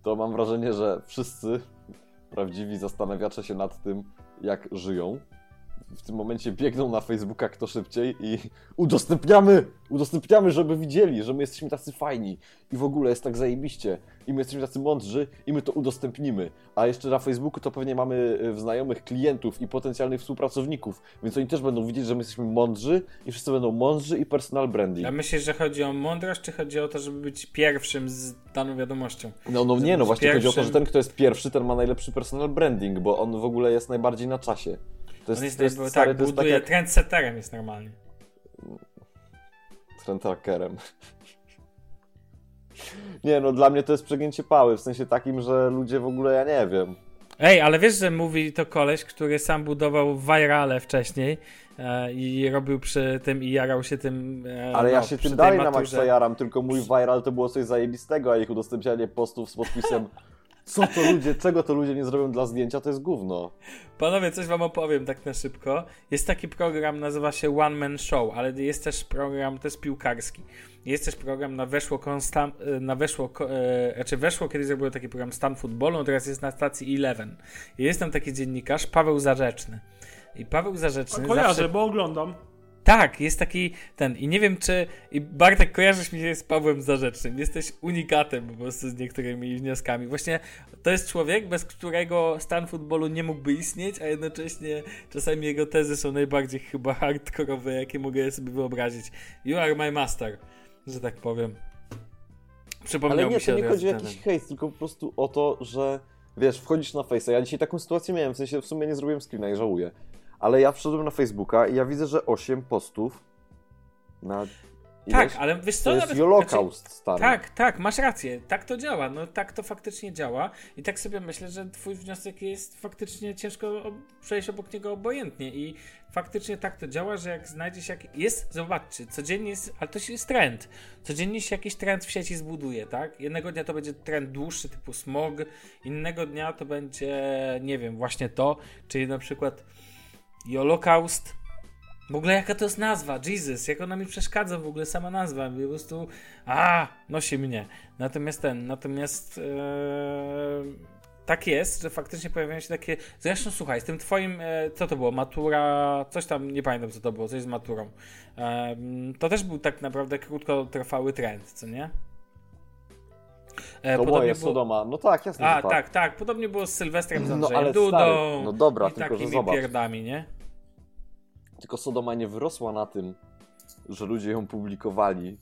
to mam wrażenie, że wszyscy prawdziwi zastanawiacze się nad tym, jak żyją, w tym momencie biegną na Facebooka kto szybciej i udostępniamy, udostępniamy, żeby widzieli, że my jesteśmy tacy fajni i w ogóle jest tak zajebiście i my jesteśmy tacy mądrzy i my to udostępnimy. A jeszcze na Facebooku to pewnie mamy e, znajomych klientów i potencjalnych współpracowników, więc oni też będą widzieć, że my jesteśmy mądrzy i wszyscy będą mądrzy i personal branding. A myślisz, że chodzi o mądrość, czy chodzi o to, żeby być pierwszym z daną wiadomością? No, no nie, no właśnie pierwszym... chodzi o to, że ten, kto jest pierwszy, ten ma najlepszy personal branding, bo on w ogóle jest najbardziej na czasie. To jest, on jest, to jest, stary, tak, to jest buduje, tak jak... trendsetterem jest normalnie. Trendtrackerem. Nie, no dla mnie to jest przegięcie pały, w sensie takim, że ludzie w ogóle, ja nie wiem. Ej, ale wiesz, że mówi to koleś, który sam budował virale wcześniej e, i robił przy tym i jarał się tym. E, ale no, ja się tym dalej na maksa jaram, tylko mój viral to było coś zajebistego, a ich udostępnianie postów z podpisem co to ludzie, czego to ludzie nie zrobią dla zdjęcia, to jest gówno. Panowie, coś wam opowiem tak na szybko. Jest taki program, nazywa się One Man Show, ale jest też program, to jest piłkarski. Jest też program na Weszło, Konstan, na Weszło, e, znaczy Weszło kiedyś zrobił taki program Stan Futbolu, teraz jest na stacji Eleven. Jest tam taki dziennikarz, Paweł Zarzeczny. I Paweł Zarzeczny. A kojarzę, zawsze... bo oglądam. Tak, jest taki ten. I nie wiem, czy. I Bartek, kojarzysz mi się z Pawłem Zarzecznym. Jesteś unikatem po prostu z niektórymi wnioskami. Właśnie to jest człowiek, bez którego stan futbolu nie mógłby istnieć, a jednocześnie czasami jego tezy są najbardziej chyba hardkorowe, jakie mogę sobie wyobrazić. You are my master, że tak powiem. Przypomniał Ale nie, to nie chodzi o jakiś hejt, tylko po prostu o to, że wiesz, wchodzisz na Face'a. Ja dzisiaj taką sytuację miałem, w sensie w sumie nie zrobiłem screena i żałuję ale ja wszedłem na Facebooka i ja widzę, że 8 postów na tak, ale wiesz co, to jest Holocaust znaczy, stary. Tak, tak, masz rację. Tak to działa. No tak to faktycznie działa. I tak sobie myślę, że twój wniosek jest faktycznie ciężko przejść obok niego obojętnie. I faktycznie tak to działa, że jak znajdziesz jak jest, zobaczcie, codziennie jest, ale to jest trend. Codziennie się jakiś trend w sieci zbuduje, tak? Jednego dnia to będzie trend dłuższy typu smog, innego dnia to będzie, nie wiem, właśnie to, czyli na przykład Holocaust. W ogóle jaka to jest nazwa? Jesus, jak ona mi przeszkadza w ogóle sama nazwa. Po prostu, a, nosi mnie. Natomiast ten, natomiast ee, tak jest, że faktycznie pojawiają się takie. Zresztą słuchaj, z tym twoim, e, co to było? Matura, coś tam, nie pamiętam co to było, coś z maturą. E, to też był tak naprawdę krótkotrwały trend, co nie? E, to moje było... Sodoma. No tak, jasne. A, tak. tak, tak. Podobnie było z Sylwestrem, z no, ale Dudą. Stary, no dobra, i tylko że zobacz. pierdami, nie? Tylko Sodoma nie wyrosła na tym, że ludzie ją publikowali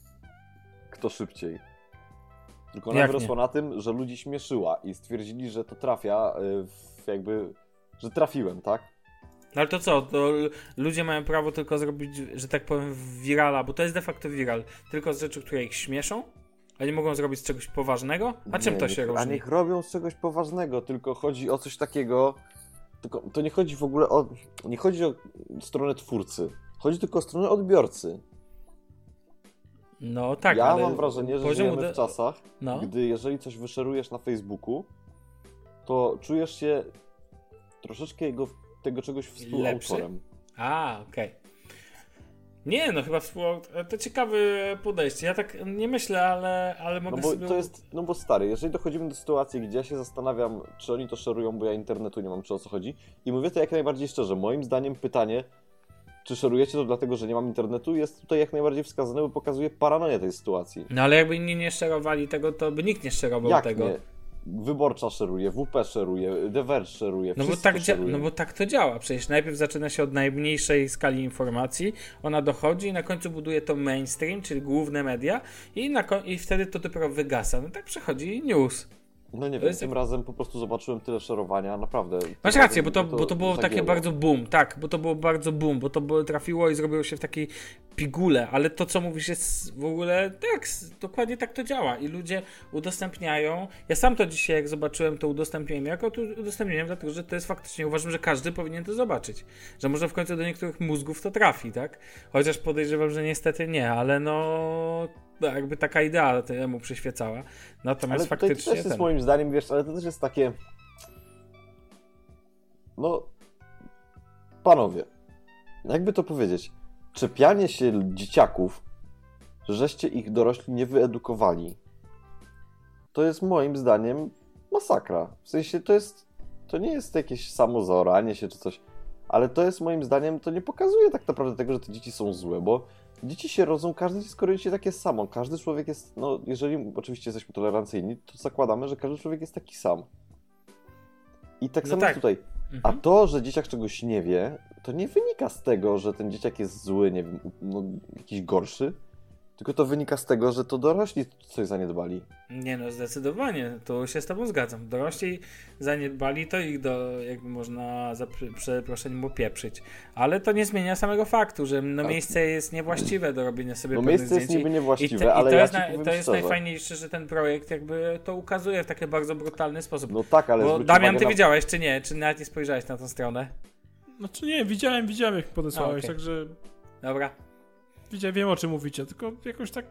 kto szybciej. Tylko ona wyrosła na tym, że ludzi śmieszyła i stwierdzili, że to trafia w jakby, że trafiłem, tak? No ale to co, to ludzie mają prawo tylko zrobić, że tak powiem, wirala, bo to jest de facto viral, tylko z rzeczy, które ich śmieszą? A nie mogą zrobić z czegoś poważnego? A czym nie, to się nie, różni? A niech robią z czegoś poważnego, tylko chodzi o coś takiego. Tylko to nie chodzi w ogóle o. Nie chodzi o stronę twórcy. Chodzi tylko o stronę odbiorcy. No tak, Ja mam wrażenie, że żyjemy de... w czasach, no. gdy jeżeli coś wyszerujesz na Facebooku, to czujesz się troszeczkę jego, tego czegoś współautorem. Lepszy? A, okej. Okay. Nie, no chyba współautor... To ciekawe podejście. Ja tak nie myślę, ale, ale mogę no bo sobie... To jest, no bo stary, jeżeli dochodzimy do sytuacji, gdzie ja się zastanawiam, czy oni to szerują, bo ja internetu nie mam, czy o co chodzi. I mówię to jak najbardziej szczerze. Moim zdaniem pytanie, czy szerujecie to dlatego, że nie mam internetu, jest tutaj jak najbardziej wskazane, bo pokazuje paranoję tej sytuacji. No ale jakby inni nie szerowali tego, to by nikt nie szerował jak tego. Nie? Wyborcza szeruje, WP szeruje, The Verge szeruje, no bo, tak no bo tak to działa. Przecież najpierw zaczyna się od najmniejszej skali informacji, ona dochodzi i na końcu buduje to mainstream, czyli główne media i, na i wtedy to dopiero wygasa. No tak przechodzi news. No nie wiem, jest... tym razem po prostu zobaczyłem tyle szerowania, naprawdę. Masz rację, bo to, to, bo to było takie bardzo boom, tak, bo to było bardzo boom, bo to było, trafiło i zrobiło się w takiej pigule, ale to co mówisz jest w ogóle tak, dokładnie tak to działa i ludzie udostępniają. Ja sam to dzisiaj jak zobaczyłem to udostępniłem, jako to udostępniłem, dlatego że to jest faktycznie, uważam, że każdy powinien to zobaczyć, że może w końcu do niektórych mózgów to trafi, tak? Chociaż podejrzewam, że niestety nie, ale no jakby taka idea temu przyświecała. Natomiast ale faktycznie. To też jest moim zdaniem, wiesz, ale to też jest takie. No. Panowie, jakby to powiedzieć, czepianie się dzieciaków, żeście ich dorośli nie wyedukowali, to jest moim zdaniem masakra. W sensie to jest. To nie jest jakieś samozaoranie się czy coś, ale to jest moim zdaniem, to nie pokazuje tak naprawdę tego, że te dzieci są złe, bo dzieci się rodzą, każde dziecko rodzi się takie samo. Każdy człowiek jest, no jeżeli oczywiście jesteśmy tolerancyjni, to zakładamy, że każdy człowiek jest taki sam. I tak no samo tak. tutaj. Mhm. A to, że dzieciak czegoś nie wie, to nie wynika z tego, że ten dzieciak jest zły, nie wiem, no, jakiś gorszy, tylko to wynika z tego, że to dorośli coś zaniedbali. Nie no, zdecydowanie, to się z tobą zgadzam. Dorośli zaniedbali, to ich do, jakby można za przeproszeniem opieprzyć. Ale to nie zmienia samego faktu, że no, miejsce jest niewłaściwe do robienia sobie no, miejsce jest niby niewłaściwe, te, ale to ja jest, na, to jest najfajniejsze, że ten projekt jakby to ukazuje w taki bardzo brutalny sposób. No tak, ale... Bo Damian, ty na... widziałeś, czy nie? Czy nawet nie spojrzałeś na tą stronę? Znaczy nie, widziałem, widziałem jak podesłałeś, okay. także... Dobra. Widziałem, wiem o czym mówicie, tylko jakoś tak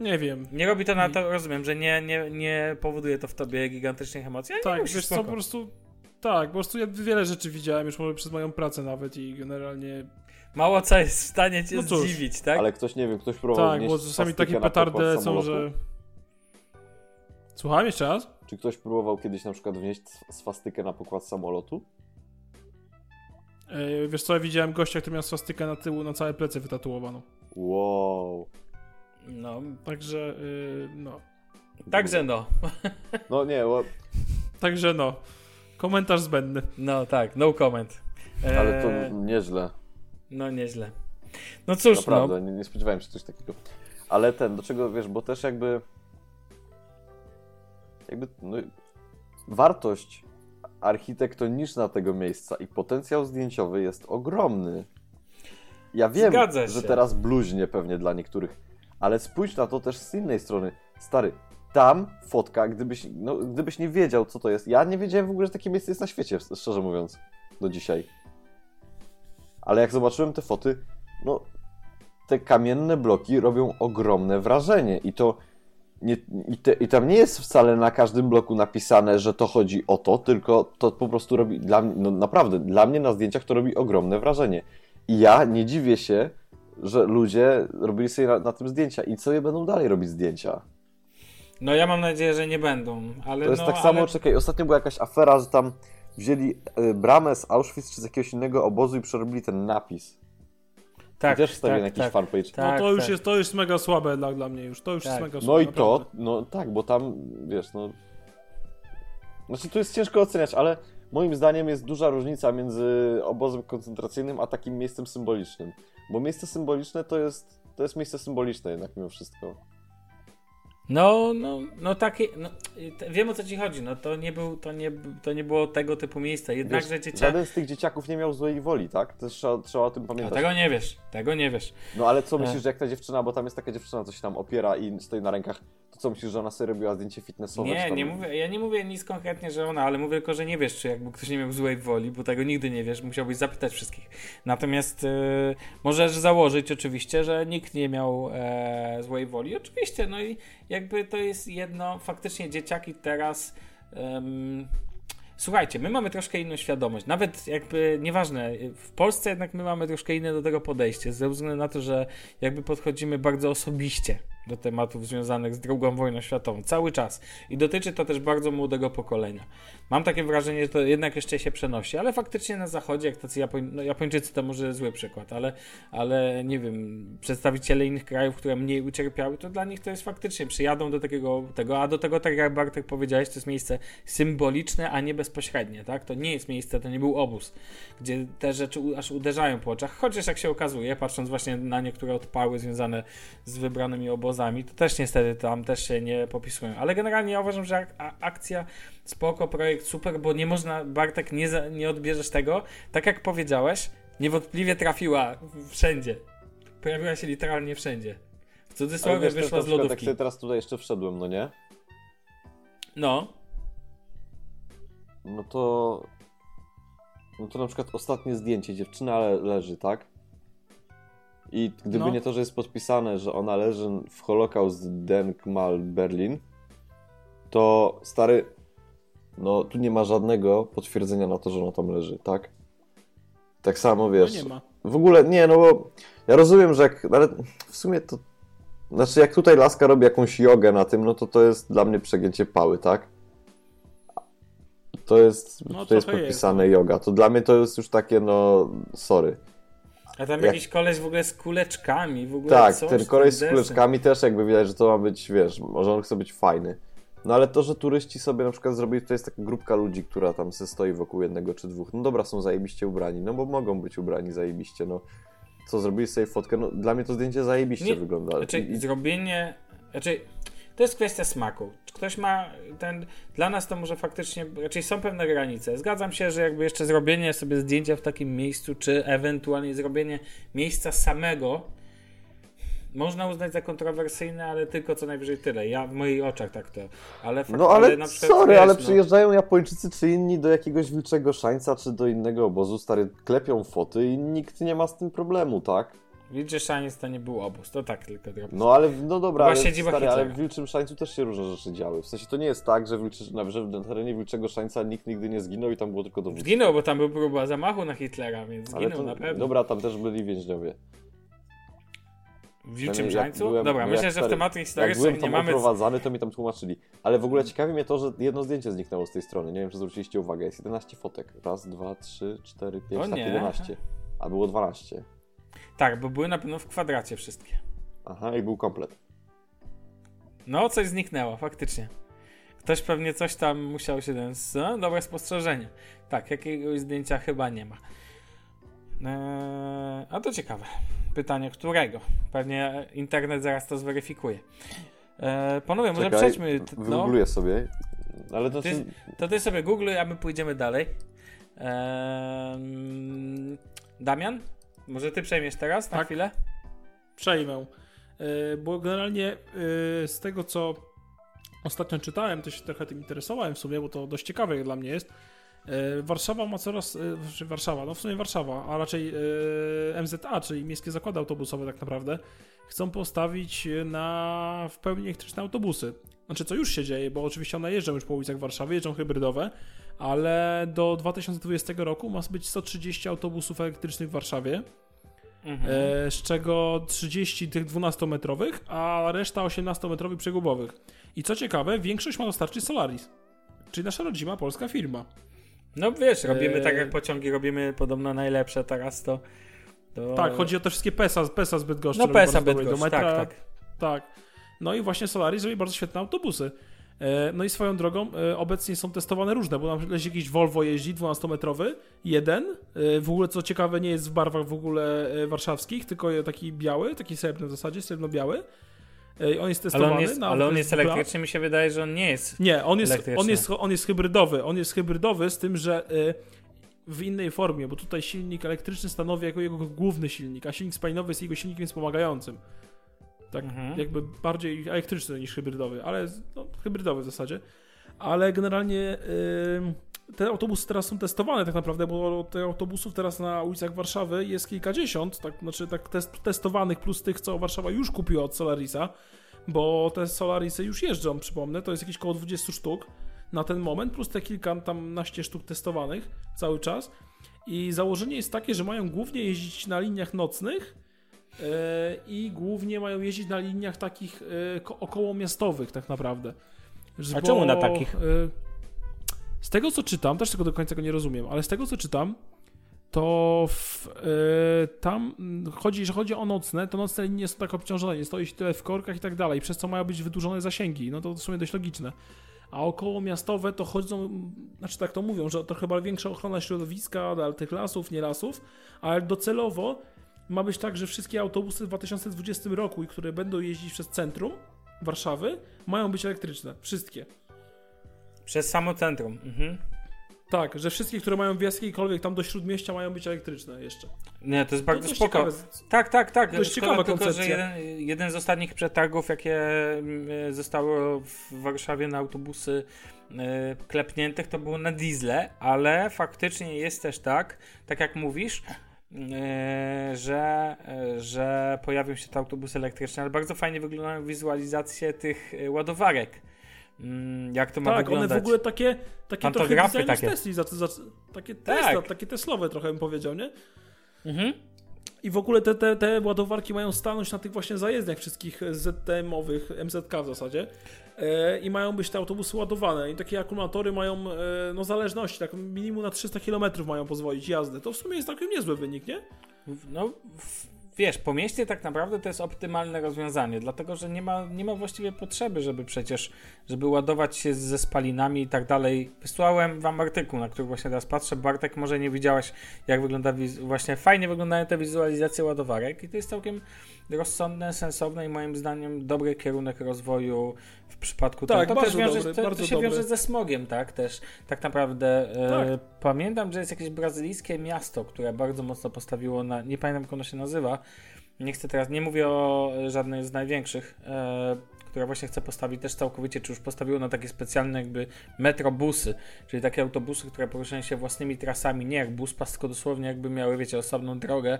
nie wiem. Nie robi to na to, rozumiem, że nie, nie, nie powoduje to w tobie gigantycznych emocji. tak, nie wiesz co, po prostu. Tak, po prostu ja wiele rzeczy widziałem już może przez moją pracę nawet i generalnie. Mało co jest w stanie cię no zdziwić, tak? Ale ktoś nie wiem, ktoś próbował. Tak, bo czasami takie petardy lecą, że. Słuchałem jeszcze raz? Czy ktoś próbował kiedyś na przykład wnieść swastykę na pokład samolotu? Yy, wiesz co, ja widziałem gościa, który miał swastykę na tyłu, na całe plecy wytatuowaną. Wow. No. Także, yy, no. Także no. No nie, bo... Także no. Komentarz zbędny. No tak, no comment. Eee... Ale to nieźle. No nieźle. No cóż, Naprawdę, no. nie, nie spodziewałem się coś takiego. Ale ten, do czego, wiesz, bo też jakby... Jakby, no, wartość architektoniczna tego miejsca i potencjał zdjęciowy jest ogromny. Ja wiem, że teraz bluźnie pewnie dla niektórych, ale spójrz na to też z innej strony. Stary, tam fotka, gdybyś, no, gdybyś nie wiedział, co to jest. Ja nie wiedziałem w ogóle, że takie miejsce jest na świecie, szczerze mówiąc, do dzisiaj. Ale jak zobaczyłem te foty, no, te kamienne bloki robią ogromne wrażenie i to nie, i, te, I tam nie jest wcale na każdym bloku napisane, że to chodzi o to, tylko to po prostu robi dla mnie, no naprawdę, dla mnie na zdjęciach to robi ogromne wrażenie. I ja nie dziwię się, że ludzie robili sobie na, na tym zdjęcia i co je będą dalej robić zdjęcia. No ja mam nadzieję, że nie będą, ale To jest no, tak samo, czekaj, ostatnio była jakaś afera, że tam wzięli y, bramę z Auschwitz czy z jakiegoś innego obozu i przerobili ten napis. Tak, też wstawię tak, na jakiś tak, fanpage. Tak, no to już tak. jest to jest mega słabe dla, dla mnie już. To już jest tak. mega słabe. No i naprawdę. to, no tak, bo tam wiesz, no. Znaczy tu jest ciężko oceniać, ale moim zdaniem jest duża różnica między obozem koncentracyjnym a takim miejscem symbolicznym. Bo miejsce symboliczne to jest, to jest miejsce symboliczne jednak mimo wszystko. No, no, no takie, no, wiem o co ci chodzi, no to nie, był, to nie, to nie było tego typu miejsca, jednakże dzieciaki... Żaden z tych dzieciaków nie miał złej woli, tak? To trzeba, trzeba o tym pamiętać. A tego nie wiesz, tego nie wiesz. No ale co myślisz, e... że jak ta dziewczyna, bo tam jest taka dziewczyna, co się tam opiera i stoi na rękach, co myślisz, że ona sobie robiła zdjęcie fitnessowe? Nie, nie mówię, ja nie mówię nic konkretnie, że ona, ale mówię tylko, że nie wiesz, czy jakby ktoś nie miał złej woli, bo tego nigdy nie wiesz, musiałbyś zapytać wszystkich. Natomiast yy, możesz założyć oczywiście, że nikt nie miał e, złej woli, oczywiście, no i jakby to jest jedno, faktycznie dzieciaki teraz. Słuchajcie, my mamy troszkę inną świadomość. Nawet jakby nieważne, w Polsce jednak my mamy troszkę inne do tego podejście, ze względu na to, że jakby podchodzimy bardzo osobiście do tematów związanych z II wojną światową cały czas i dotyczy to też bardzo młodego pokolenia. Mam takie wrażenie, że to jednak jeszcze się przenosi, ale faktycznie na zachodzie, jak tacy Japoń, no Japończycy to może zły przykład, ale, ale nie wiem, przedstawiciele innych krajów, które mniej ucierpiały, to dla nich to jest faktycznie, przyjadą do takiego tego, a do tego, tak jak Bartek powiedziałeś, to jest miejsce symboliczne, a nie bezpośrednie, tak? To nie jest miejsce, to nie był obóz, gdzie te rzeczy aż uderzają po oczach, chociaż jak się okazuje, patrząc właśnie na niektóre odpały związane z wybranymi obozami, to też niestety tam też się nie popisują, ale generalnie ja uważam, że akcja spoko, projekt super, bo nie można, Bartek, nie, za, nie odbierzesz tego. Tak jak powiedziałeś, niewątpliwie trafiła wszędzie. Pojawiła się literalnie wszędzie. W cudzysłowie wiesz, wyszła z lodówki. Jak teraz tutaj jeszcze wszedłem, no nie? No. No to... No to na przykład ostatnie zdjęcie, dziewczyna le leży, tak? I gdyby no. nie to, że jest podpisane, że ona leży w Holocaust Denkmal Berlin, to stary, no tu nie ma żadnego potwierdzenia na to, że ona tam leży, tak? Tak samo wiesz. No nie ma. W ogóle nie, no bo ja rozumiem, że jak. Ale w sumie to. Znaczy, jak tutaj laska robi jakąś jogę na tym, no to to jest dla mnie przegięcie pały, tak? To jest. No, to jest podpisane jest. yoga. To dla mnie to jest już takie, no. Sorry. A tam jak... jakiś koleś w ogóle z kuleczkami, w ogóle Tak, coś, ten koleś z kuleczkami też jakby widać, że to ma być, wiesz, może on chce być fajny. No ale to, że turyści sobie na przykład zrobili, to jest taka grupka ludzi, która tam se stoi wokół jednego czy dwóch. No dobra, są zajebiście ubrani, no bo mogą być ubrani zajebiście, no. Co, zrobili sobie fotkę? No dla mnie to zdjęcie zajebiście Nie, wygląda. Znaczy, I... zrobienie... Znaczy, to jest kwestia smaku. Ktoś ma ten. Dla nas to może faktycznie. Raczej są pewne granice. Zgadzam się, że jakby jeszcze zrobienie sobie zdjęcia w takim miejscu, czy ewentualnie zrobienie miejsca samego można uznać za kontrowersyjne, ale tylko co najwyżej tyle. Ja w moich oczach tak to. Ale no ale, ale na przykład, sorry, wiesz, ale no... przyjeżdżają Japończycy czy inni do jakiegoś wilczego szańca, czy do innego obozu, stary, klepią foty i nikt nie ma z tym problemu, tak? Wilczy Szaniec to nie był obóz, to tak tylko drobno. No ale, no dobra, ale, stary, ale w Wilczym Szańcu też się różne rzeczy działy. W sensie to nie jest tak, że, wilczy, że na terenie Wilczego Szańca nikt nigdy nie zginął i tam było tylko dowództwo. Zginął, bo tam był próba zamachu na Hitlera, więc zginął to, na pewno. Dobra, tam też byli więźniowie. W Wilczym Żańcu? Byłem, Dobra, myślę, że w tematy historycznych nie mamy... prowadzany, to mi tam tłumaczyli. Ale w ogóle ciekawi mnie to, że jedno zdjęcie zniknęło z tej strony. Nie wiem, czy zwróciliście uwagę. Jest 11 fotek. Raz, dwa, trzy, cztery, pięć, tak, 11. A było 12. Tak, bo były na pewno w kwadracie wszystkie. Aha, i był komplet. No, coś zniknęło, faktycznie. Ktoś pewnie coś tam musiał się... Ten... No, dobre spostrzeżenie. Tak, jakiegoś zdjęcia chyba nie ma. Eee, a to ciekawe. Pytanie, którego? Pewnie internet zaraz to zweryfikuje. Eee, panowie, może przejdźmy. No, Wygoogluję sobie. Ale to, ty, to ty sobie googluj, a my pójdziemy dalej. Eee, Damian, może ty przejmiesz teraz na tak. chwilę? Przejmę. Eee, bo generalnie eee, z tego, co ostatnio czytałem, to się trochę tym interesowałem w sumie, bo to dość ciekawe dla mnie jest E, Warszawa ma coraz, e, znaczy Warszawa, no w sumie Warszawa, a raczej e, MZA, czyli Miejskie Zakłady Autobusowe tak naprawdę, chcą postawić na w pełni elektryczne autobusy. Znaczy, co już się dzieje, bo oczywiście one jeżdżą już po ulicach Warszawy, jeżdżą hybrydowe, ale do 2020 roku ma być 130 autobusów elektrycznych w Warszawie, mhm. z czego 30 tych 12-metrowych, a reszta 18-metrowych przegubowych. I co ciekawe, większość ma dostarczyć Solaris, czyli nasza rodzima polska firma. No wiesz, robimy tak jak pociągi, robimy podobno najlepsze teraz, to... to... Tak, chodzi o te wszystkie PESA, PESA zbyt. No PESA zbyt tak, tak. Tak. No i właśnie Solaris robi bardzo świetne autobusy. E, no i swoją drogą e, obecnie są testowane różne, bo nam jakiś Volvo jeździ 12-metrowy, jeden. E, w ogóle co ciekawe nie jest w barwach w ogóle warszawskich, tylko taki biały, taki srebrny w zasadzie, srebrno-biały. On jest testowany. Ale on jest, ale on jest elektryczny, mi się wydaje, że on nie jest. Nie, on jest, on jest, on jest hybrydowy. On jest hybrydowy z tym, że w innej formie, bo tutaj silnik elektryczny stanowi jako jego główny silnik, a silnik spalinowy jest jego silnikiem wspomagającym. Tak, mhm. jakby bardziej elektryczny niż hybrydowy, ale no, hybrydowy w zasadzie. Ale generalnie yy, te autobusy teraz są testowane tak naprawdę, bo tych autobusów teraz na ulicach Warszawy jest kilkadziesiąt, tak, znaczy tak test, testowanych plus tych, co Warszawa już kupiła od Solarisa, bo te Solarisy już jeżdżą, przypomnę, to jest jakieś około 20 sztuk na ten moment, plus te kilka tam naście sztuk testowanych cały czas. I założenie jest takie, że mają głównie jeździć na liniach nocnych i głównie mają jeździć na liniach takich yy, okołomiastowych tak naprawdę. A bo, czemu na takich? Yy, z tego co czytam, też tego do końca go nie rozumiem, ale z tego co czytam, to w, tam chodzi, że chodzi o nocne, to nocne linie są tak obciążone, nie stoi się tyle w korkach i tak dalej, przez co mają być wydłużone zasięgi. No to w sumie dość logiczne a około miastowe to chodzą, znaczy tak to mówią, że to chyba większa ochrona środowiska, ale tych lasów, nie lasów, ale docelowo ma być tak, że wszystkie autobusy w 2020 roku, które będą jeździć przez centrum Warszawy, mają być elektryczne. Wszystkie. Przez samo centrum. Mhm. Tak, że wszystkie, które mają wjazd jakikolwiek tam do śródmieścia mają być elektryczne jeszcze. Nie, to jest bardzo to spoko. Ciekawe. Tak, tak, tak. Dość ciekawa tylko, koncepcja. że jeden, jeden z ostatnich przetargów, jakie mm, zostały w Warszawie na autobusy e, klepniętych, to było na diesle, ale faktycznie jest też tak, tak jak mówisz, e, że, e, że pojawią się te autobusy elektryczne, ale bardzo fajnie wyglądają wizualizacje tych ładowarek Mm, jak to ma tak, wyglądać. one w ogóle takie, takie trochę takie. Tesli, za, za, takie tak. Tesla, takie Teslowe trochę bym powiedział, nie? Mhm. I w ogóle te, te, te ładowarki mają stanąć na tych właśnie zajezdniach wszystkich ZTM-owych, MZK w zasadzie i mają być te autobusy ładowane i takie akumulatory mają e, no zależności, tak minimum na 300 km mają pozwolić jazdy. To w sumie jest całkiem niezły wynik, nie? No, wiesz, po mieście tak naprawdę to jest optymalne rozwiązanie, dlatego że nie ma, nie ma właściwie potrzeby, żeby przecież, żeby ładować się ze spalinami i tak dalej. Wysłałem wam artykuł, na który właśnie teraz patrzę. Bartek, może nie widziałeś, jak wygląda, właśnie fajnie wyglądają te wizualizacje ładowarek i to jest całkiem rozsądne, sensowne i moim zdaniem dobry kierunek rozwoju w przypadku tak, tego. To też wiąże, dobry, to, to się dobry. wiąże ze smogiem, tak? Też tak naprawdę e, tak. E, pamiętam, że jest jakieś brazylijskie miasto, które bardzo mocno postawiło na, nie pamiętam jak ono się nazywa, nie chcę teraz, nie mówię o żadnej z największych, e, która właśnie chce postawić też całkowicie, czy już postawiło na takie specjalne jakby metrobusy, czyli takie autobusy, które poruszają się własnymi trasami, nie jak bus pas, tylko dosłownie jakby miały, wiecie, osobną drogę,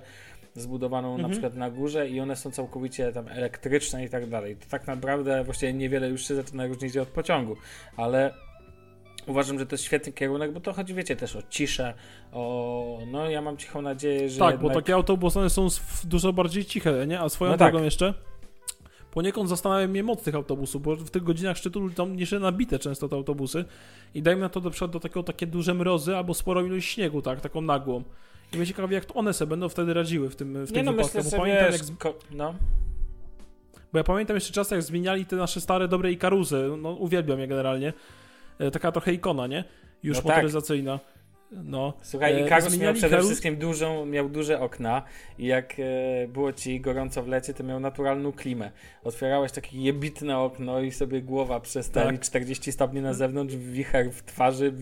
zbudowaną mhm. na przykład na górze i one są całkowicie tam elektryczne i tak dalej. To tak naprawdę właściwie niewiele już się zaczyna różnić od pociągu, ale uważam, że to jest świetny kierunek, bo to chodzi, wiecie, też o ciszę, o... no ja mam cichą nadzieję, że Tak, jednak... bo takie autobusy są dużo bardziej ciche, nie? A swoją no drogą tak. jeszcze poniekąd zastanawiam mnie moc tych autobusów, bo w tych godzinach szczytu tam jeszcze nabite często te autobusy i dajmy na to do przodu do takiego takie duże mrozy albo sporą ilość śniegu, tak, taką nagłą. I mnie ciekawi, jak one sobie będą wtedy radziły w tym, w tym no, wypadku. Myślę, bo pamiętam, jak... no. Bo ja pamiętam jeszcze czas, jak zmieniali te nasze stare, dobre Ikarusy. No, uwielbiam je generalnie. E, taka trochę ikona, nie? Już no tak. motoryzacyjna. Tak. No. Słuchaj, e, Ikarus miał przede Ikarus... wszystkim dużą, miał duże okna i jak e, było ci gorąco w lecie, to miał naturalną klimę. Otwierałeś takie jebitne okno i sobie głowa przestali tak. 40 stopni na zewnątrz, wicher w twarzy,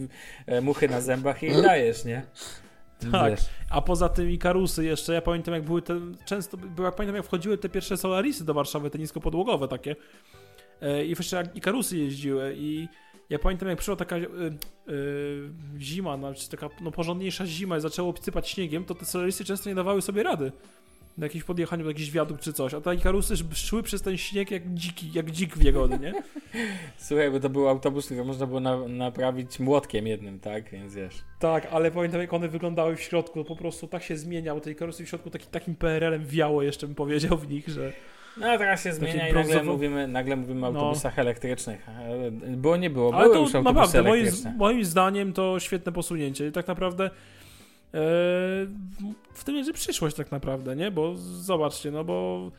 e, muchy na zębach i dajesz, nie? Tak, Wiesz. a poza tym Ikarusy jeszcze, ja pamiętam jak były te, często, ja pamiętam jak wchodziły te pierwsze Solarisy do Warszawy, te niskopodłogowe takie e, i jeszcze jak Ikarusy jeździły i ja pamiętam jak przyszła taka y, y, zima, znaczy taka no, porządniejsza zima i zaczęło sypać śniegiem, to te Solarisy często nie dawały sobie rady na jakimś podjechaniu, jakiś wiadukt czy coś, a te Ikarusy szły przez ten śnieg jak dziki, jak dzik w jagody, nie? Słuchaj, bo to był autobus, który można było na, naprawić młotkiem jednym, tak? Więc wiesz. Tak, ale pamiętam jak one wyglądały w środku, po prostu tak się zmieniał, te Ikarusy w środku taki, takim PRL-em wiało jeszcze bym powiedział w nich, że... No teraz się zmienia i nagle mówimy, nagle mówimy o no. autobusach no. elektrycznych. Było nie było, były Ale to już autobusy naprawdę, elektryczne. Moim, moim zdaniem to świetne posunięcie i tak naprawdę w tym jest przyszłość tak naprawdę, nie? Bo zobaczcie, no bo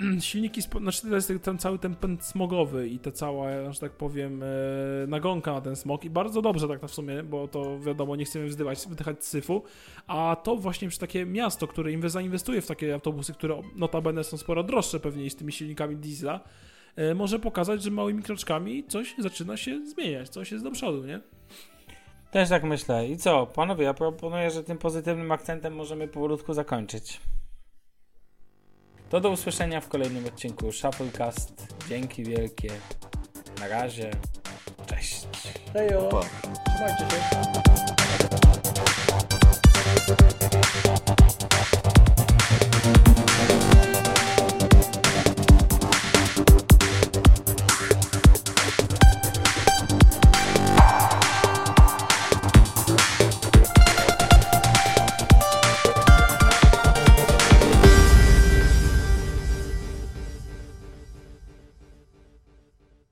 silniki, znaczy to jest ten cały ten pęd smogowy i ta cała, że tak powiem, e, nagonka na ten smog i bardzo dobrze tak na w sumie, bo to wiadomo, nie chcemy wzdywać, wydychać syfu, a to właśnie przy takie miasto, które zainwestuje w takie autobusy, które notabene są sporo droższe pewnie z tymi silnikami diesla, e, może pokazać, że małymi kroczkami coś zaczyna się zmieniać, coś jest do przodu, nie? Też tak myślę. I co, panowie, ja proponuję, że tym pozytywnym akcentem możemy powolutku zakończyć. To do usłyszenia w kolejnym odcinku Shufflecast. Dzięki wielkie. Na razie. Cześć. Hejo. Trzymajcie się.